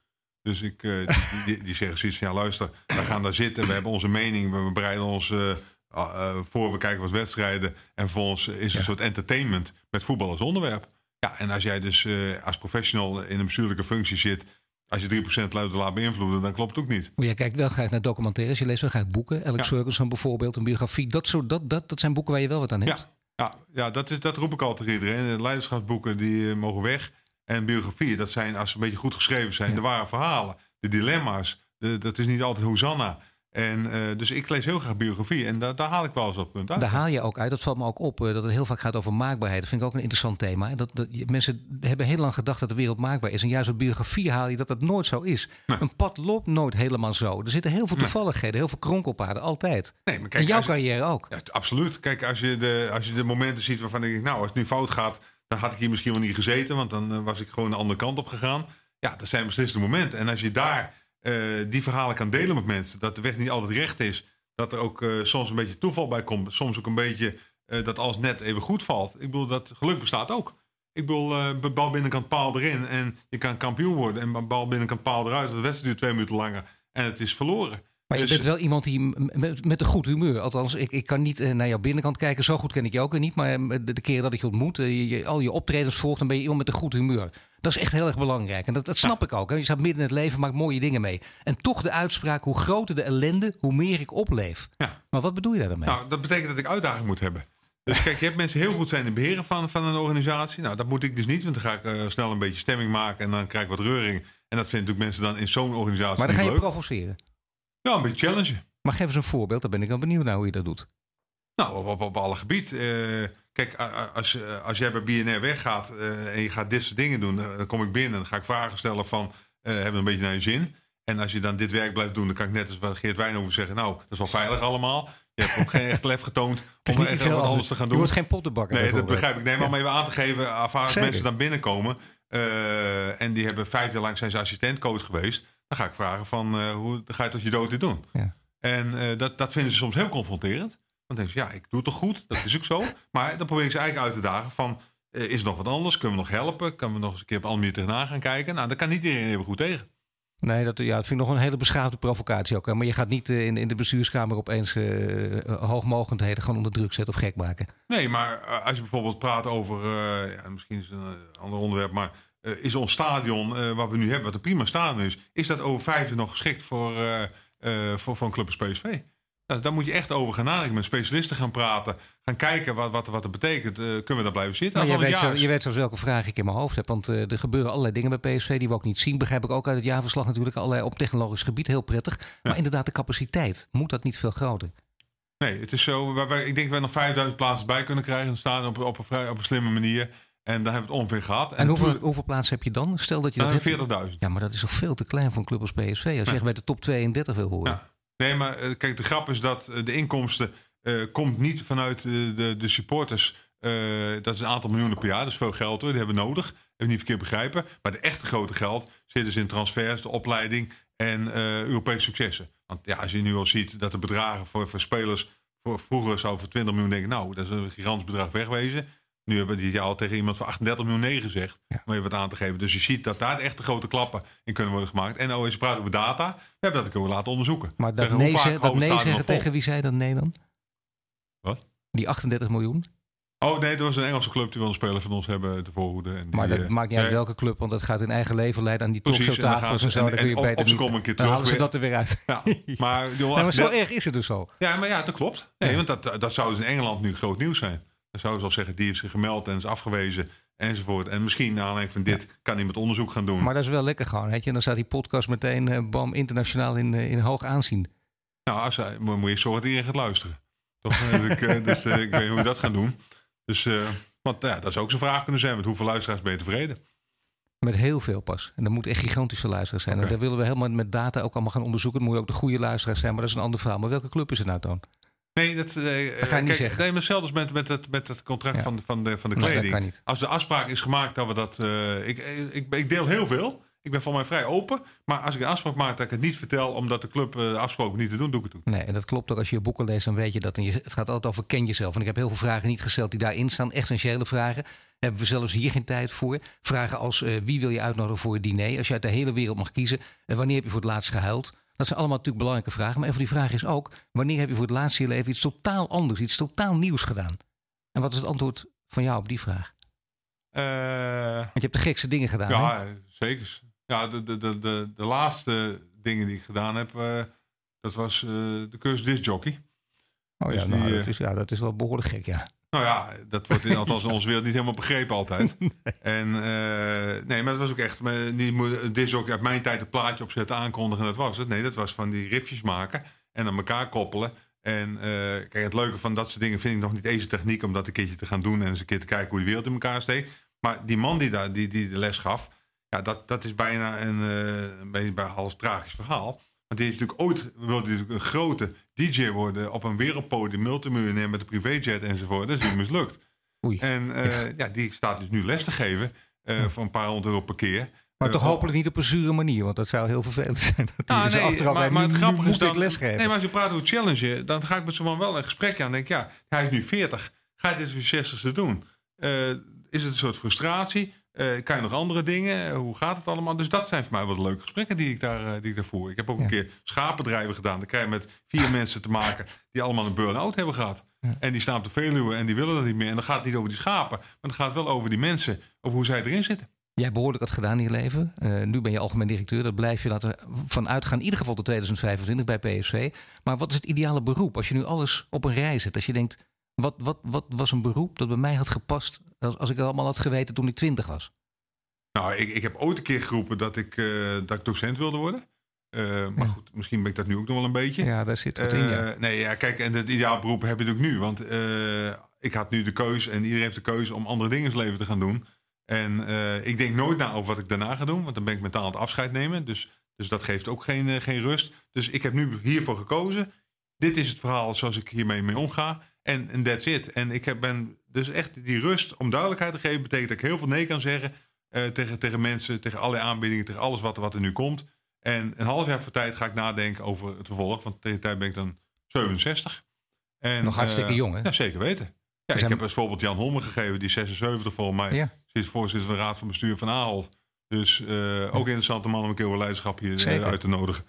Dus ik, uh, die, die, die, zeggen zoiets van, ja luister, wij gaan daar zitten, we hebben onze mening, we bereiden ons... Uh, uh, voor we kijken wat wedstrijden. En voor ons is ja. een soort entertainment met voetbal als onderwerp. Ja, en als jij dus uh, als professional in een bestuurlijke functie zit. Als je 3% luid laat beïnvloeden, dan klopt het ook niet. Maar jij kijkt wel graag naar documentaires. Je leest wel graag boeken. Alex ja. Ferguson bijvoorbeeld, een biografie. Dat, soort, dat, dat, dat zijn boeken waar je wel wat aan hebt. Ja, ja, ja dat, is, dat roep ik altijd tegen iedereen. Leiderschapsboeken die mogen weg. En biografieën, dat zijn, als ze een beetje goed geschreven zijn, ja. de ware verhalen. De dilemma's. De, dat is niet altijd Hosanna. En, uh, dus ik lees heel graag biografie en daar, daar haal ik wel eens op punt uit. Daar haal je ook uit. Dat valt me ook op. Uh, dat het heel vaak gaat over maakbaarheid. Dat vind ik ook een interessant thema. Dat, dat, mensen hebben heel lang gedacht dat de wereld maakbaar is. En juist op biografie haal je dat dat nooit zo is. Nee. Een pad loopt nooit helemaal zo. Er zitten heel veel toevalligheden, nee. heel veel kronkelpaden, altijd. Nee, maar kijk, en jouw je, carrière ook. Ja, absoluut. Kijk, als je, de, als je de momenten ziet waarvan ik nou, als het nu fout gaat, dan had ik hier misschien wel niet gezeten. Want dan uh, was ik gewoon de andere kant op gegaan. Ja, dat zijn beslissende momenten. En als je daar die verhalen kan delen met mensen. Dat de weg niet altijd recht is. Dat er ook uh, soms een beetje toeval bij komt. Soms ook een beetje uh, dat alles net even goed valt. Ik bedoel, dat geluk bestaat ook. Ik bedoel, bal binnenkant paal erin en je kan kampioen worden. En bal binnenkant paal eruit. De wedstrijd duurt twee minuten langer en het is verloren. Maar je dus, bent wel iemand die met, met een goed humeur. Althans, ik, ik kan niet naar jouw binnenkant kijken. Zo goed ken ik je ook niet. Maar de, de keer dat ik je ontmoet, je, je, al je optredens volgt, dan ben je iemand met een goed humeur. Dat is echt heel erg belangrijk. En dat, dat snap ja. ik ook. Hè. Je staat midden in het leven, maakt mooie dingen mee. En toch de uitspraak, hoe groter de ellende, hoe meer ik opleef. Ja. Maar wat bedoel je daar dan mee? Nou, dat betekent dat ik uitdaging moet hebben. Dus kijk, je hebt mensen heel goed zijn in het beheren van, van een organisatie. Nou, dat moet ik dus niet, want dan ga ik uh, snel een beetje stemming maken en dan krijg ik wat reuring. En dat vinden natuurlijk mensen dan in zo'n organisatie. Maar dan ga je leuk. provoceren. Ja, een beetje challengen. Maar geef eens een voorbeeld, dan ben ik dan benieuwd naar hoe je dat doet. Nou, op, op, op alle gebieden. Uh, Kijk, als, als jij bij BNR weggaat uh, en je gaat dit soort dingen doen, dan kom ik binnen en dan ga ik vragen stellen van, uh, hebben we een beetje naar je zin? En als je dan dit werk blijft doen, dan kan ik net als wat Geert Wijnhoven zeggen, nou, dat is wel veilig allemaal. Je hebt ook geen echt lef getoond om echt wat anders, anders te gaan doen. Je wordt geen pottenbakker. Nee, dat begrijp ik. Nee, maar om even aan te geven, als mensen dan binnenkomen uh, en die hebben vijf jaar lang zijn ze assistentcoach geweest, dan ga ik vragen van, hoe ga je tot je dood dit doen? Ja. En dat, dat vinden ze soms heel confronterend. Dan denk je, ja, ik doe het toch goed? Dat is ook zo. Maar dan probeer ik ze eigenlijk uit te dagen van... Uh, is er nog wat anders? Kunnen we nog helpen? Kunnen we nog eens een keer op andere manier tegenaan gaan kijken? Nou, daar kan niet iedereen even goed tegen. Nee, dat, ja, dat vind ik nog een hele beschaafde provocatie ook. Hè? Maar je gaat niet uh, in, in de bestuurskamer opeens uh, hoogmogendheden gewoon onder druk zetten of gek maken. Nee, maar als je bijvoorbeeld praat over, ja, misschien is het een ander onderwerp, maar is ons stadion wat we nu hebben, wat een prima stadion is, is dat over vijf jaar nog geschikt voor, voor, voor een club als PSV? Nou, daar moet je echt over gaan nadenken. Met specialisten gaan praten. Gaan kijken wat, wat, wat het betekent. Uh, kunnen we daar blijven zitten? Nou, je, weet zo, je weet zelfs welke vraag ik in mijn hoofd heb. Want uh, er gebeuren allerlei dingen bij PSV die we ook niet zien. Begrijp ik ook uit het jaarverslag natuurlijk. Allerlei op technologisch gebied. Heel prettig. Ja. Maar inderdaad, de capaciteit. Moet dat niet veel groter? Nee, het is zo. Wij, ik denk dat we nog 5000 plaatsen bij kunnen krijgen. staan op, op, een, op een slimme manier. En daar hebben we het ongeveer gehad. En, en hoeveel, hoeveel plaatsen heb je dan? Stel dat je uh, 40.000. Ja, maar dat is toch veel te klein voor een club als PSV. Als je echt bij de top 32 wil horen. Ja. Nee, maar uh, kijk, de grap is dat uh, de inkomsten uh, komt niet vanuit de, de supporters. dat is een aantal miljoenen per jaar, dat is veel geld hoor, die hebben we nodig. Even niet verkeerd begrijpen. Maar de echte grote geld zit dus in transfers, de opleiding en Europese successen. Want ja, als je nu al ziet dat de bedragen voor, voor spelers voor, vroeger zou voor 20 miljoen denken, nou, dat is een gigantisch bedrag wegwezen. Nu hebben die al tegen iemand van 38 miljoen nee gezegd. Ja. Om even wat aan te geven. Dus je ziet dat daar echt de grote klappen in kunnen worden gemaakt. En je praat over data, we hebben dat kunnen laten onderzoeken. Maar dat nee, dat nee zeggen tegen wie zei dat nee dan? Wat? Die 38 miljoen? Oh nee, dat was een Engelse club die wil een speler van ons hebben de voorhoede. En die, maar dat uh, maakt niet uit welke club, want dat gaat in eigen leven leiden aan die talkshowtafels en, en zo. Dan kun je beter of ze komen een keer terug. Dan halen ze dat er weer uit. Ja, maar, joh, ja, maar zo erg is het dus al. Ja, maar ja, dat klopt. Nee, ja. want dat, dat zou dus in Engeland nu groot nieuws zijn. Dan zouden ze al zeggen, die heeft zich gemeld en is afgewezen. enzovoort. En misschien naar aanleiding van dit kan iemand onderzoek gaan doen. Maar dat is wel lekker gewoon. Weet je? En dan staat die podcast meteen eh, bam internationaal in, eh, in hoog aanzien. Nou, als moet je zorgen dat iedereen gaat luisteren. Toch? dus ik, eh, dus, eh, ik weet hoe je dat gaat doen. Dus, want ja, dat zou ook zo'n vraag kunnen zijn. Met hoeveel luisteraars ben je tevreden? Met heel veel pas. En dat moet echt gigantische luisteraars zijn. En daar willen we helemaal met data ook allemaal gaan onderzoeken. Dan moet je ook de goede luisteraars zijn. Maar dat is een ander verhaal. Maar welke club is het nou dan? Nee, dat, eh, ga je niet zeggen. Nee, maar als met, met, het, met het contract Ja. van, van, de, van de Nee, dat kleding. kan niet. Als de afspraak is gemaakt dat we dat... eh, ik, ik, ik deel heel veel. Ik ben voor mij vrij open. Maar als ik een afspraak maak dat ik het niet vertel... omdat de club eh afgesproken niet te doen, doe ik het ook. Nee, en dat klopt ook. Als je je boeken leest, dan weet je dat. En je, het gaat altijd over ken jezelf. En ik heb heel veel vragen niet gesteld die daarin staan. Essentiële vragen. Hebben we zelfs hier geen tijd voor. Vragen als eh, wie wil je uitnodigen voor het diner? Als je uit de hele wereld mag kiezen. En wanneer heb je voor het laatst gehuild? Dat zijn allemaal natuurlijk belangrijke vragen. Maar een van die vragen is ook... wanneer heb je voor het laatst in je leven iets totaal anders, iets totaal nieuws gedaan? En wat is het antwoord van jou op die vraag? Eh, Want je hebt de gekste dingen gedaan. hè? ja, zeker. Ja, de, de, de, de, de laatste dingen die ik gedaan heb... eh, dat was eh, de cursus discjockey. Oh ja, dus nou, dat, is, ja, dat is wel behoorlijk gek, ja. Nou ja, dat wordt in, althans in onze wereld niet helemaal begrepen altijd. En eh, nee, maar dat was ook echt. dit is ook uit mijn tijd een plaatje opzetten, aankondigen. Dat was het. Nee, dat was van die riffjes maken en aan elkaar koppelen. En eh, kijk, het leuke van dat soort dingen vind ik nog niet eens de techniek om dat een keertje te gaan doen en eens een keer te kijken hoe de wereld in elkaar steekt. Maar die man die daar die, die de les gaf, ja, dat, dat is bijna een, eh, een beetje bij half tragisch verhaal. Want die heeft natuurlijk ooit wilde natuurlijk een grote DJ worden op een wereldpodium, multimiljonair met een privéjet enzovoort. Dat is niet mislukt. Oei. En eh, ja. die staat dus nu les te geven eh, voor een paar honderd euro per keer. Maar Eh, toch hopelijk niet op een zure manier, want dat zou heel vervelend zijn. Dat Ah, nee, achteraf maar, het grappige is dan, lesgeven. Nee, maar als je praat over challenge, dan ga ik met zo'n man wel een gesprekje aan. Denk ja, hij is nu 40. Ga je dit je 60ste doen? Is het een soort frustratie? Eh, kan je nog andere dingen? Hoe gaat het allemaal? Dus dat zijn voor mij wel de leuke gesprekken die ik daar, eh, die ik daar voer. Ik heb ook Ja. een keer schapendrijven gedaan. Dan krijg je met vier mensen te maken die allemaal een burn-out hebben gehad. Ja. En die staan op de Veluwe en die willen dat niet meer. En dan gaat het niet over die schapen, maar het gaat wel over die mensen. Over hoe zij erin zitten. Jij hebt behoorlijk wat gedaan in je leven. Eh, nu ben je algemeen directeur. Dat blijf je laten vanuitgaan. In ieder geval tot 2025 bij PSV. Maar wat is het ideale beroep? Als je nu alles op een rij zet. Als je denkt, wat, wat, wat was een beroep dat bij mij had gepast... als, als ik het allemaal had geweten toen ik 20 was? Nou, ik, ik heb ooit een keer geroepen dat ik, eh, dat ik docent wilde worden. Eh, maar Ja. goed, misschien ben ik dat nu ook nog wel een beetje. Ja, daar zit wat in, ja. Eh, nee, ja, kijk, en het ideaal beroep heb je natuurlijk nu. Want ik had nu de keuze en iedereen heeft de keuze om andere dingen in zijn leven te gaan doen. En ik denk nooit na over wat ik daarna ga doen, want dan ben ik mentaal het afscheid nemen. Dus, dus dat geeft ook geen, geen rust. Dus ik heb nu hiervoor gekozen. Dit is het verhaal zoals ik hiermee mee omga. En en that's it. En ik heb, ben dus echt die rust om duidelijkheid te geven, betekent dat ik heel veel nee kan zeggen eh, tegen, tegen mensen, tegen allerlei aanbiedingen, tegen alles wat, wat er nu komt. En een half jaar voor tijd ga ik nadenken over het vervolg. Want tegen die tijd ben ik dan 67. En, Nog hartstikke eh, jong, hè? Ja, zeker weten. Ja, ik heb als voorbeeld Jan Homme gegeven, die 76 volgens mij Ja. zit voorzitter van de Raad van Bestuur van Ahold. Dus eh, ook interessante man om een keer over leiderschap hier Zeker. uit te nodigen.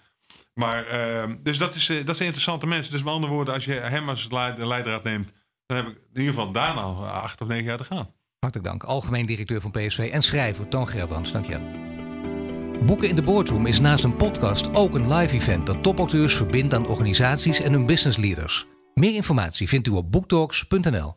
Maar, eh, dus dat, is, eh, dat zijn interessante mensen. Dus met andere woorden, als je hem als leidraad neemt, dan heb ik in ieder geval daarna acht of negen jaar te gaan. Hartelijk dank. Algemeen directeur van PSV en schrijver Toon Gerbrands. Dank je wel. Boeken in de Boardroom is naast een podcast ook een live event dat topacteurs verbindt aan organisaties en hun business leaders. Meer informatie vindt u op boektalks.nl.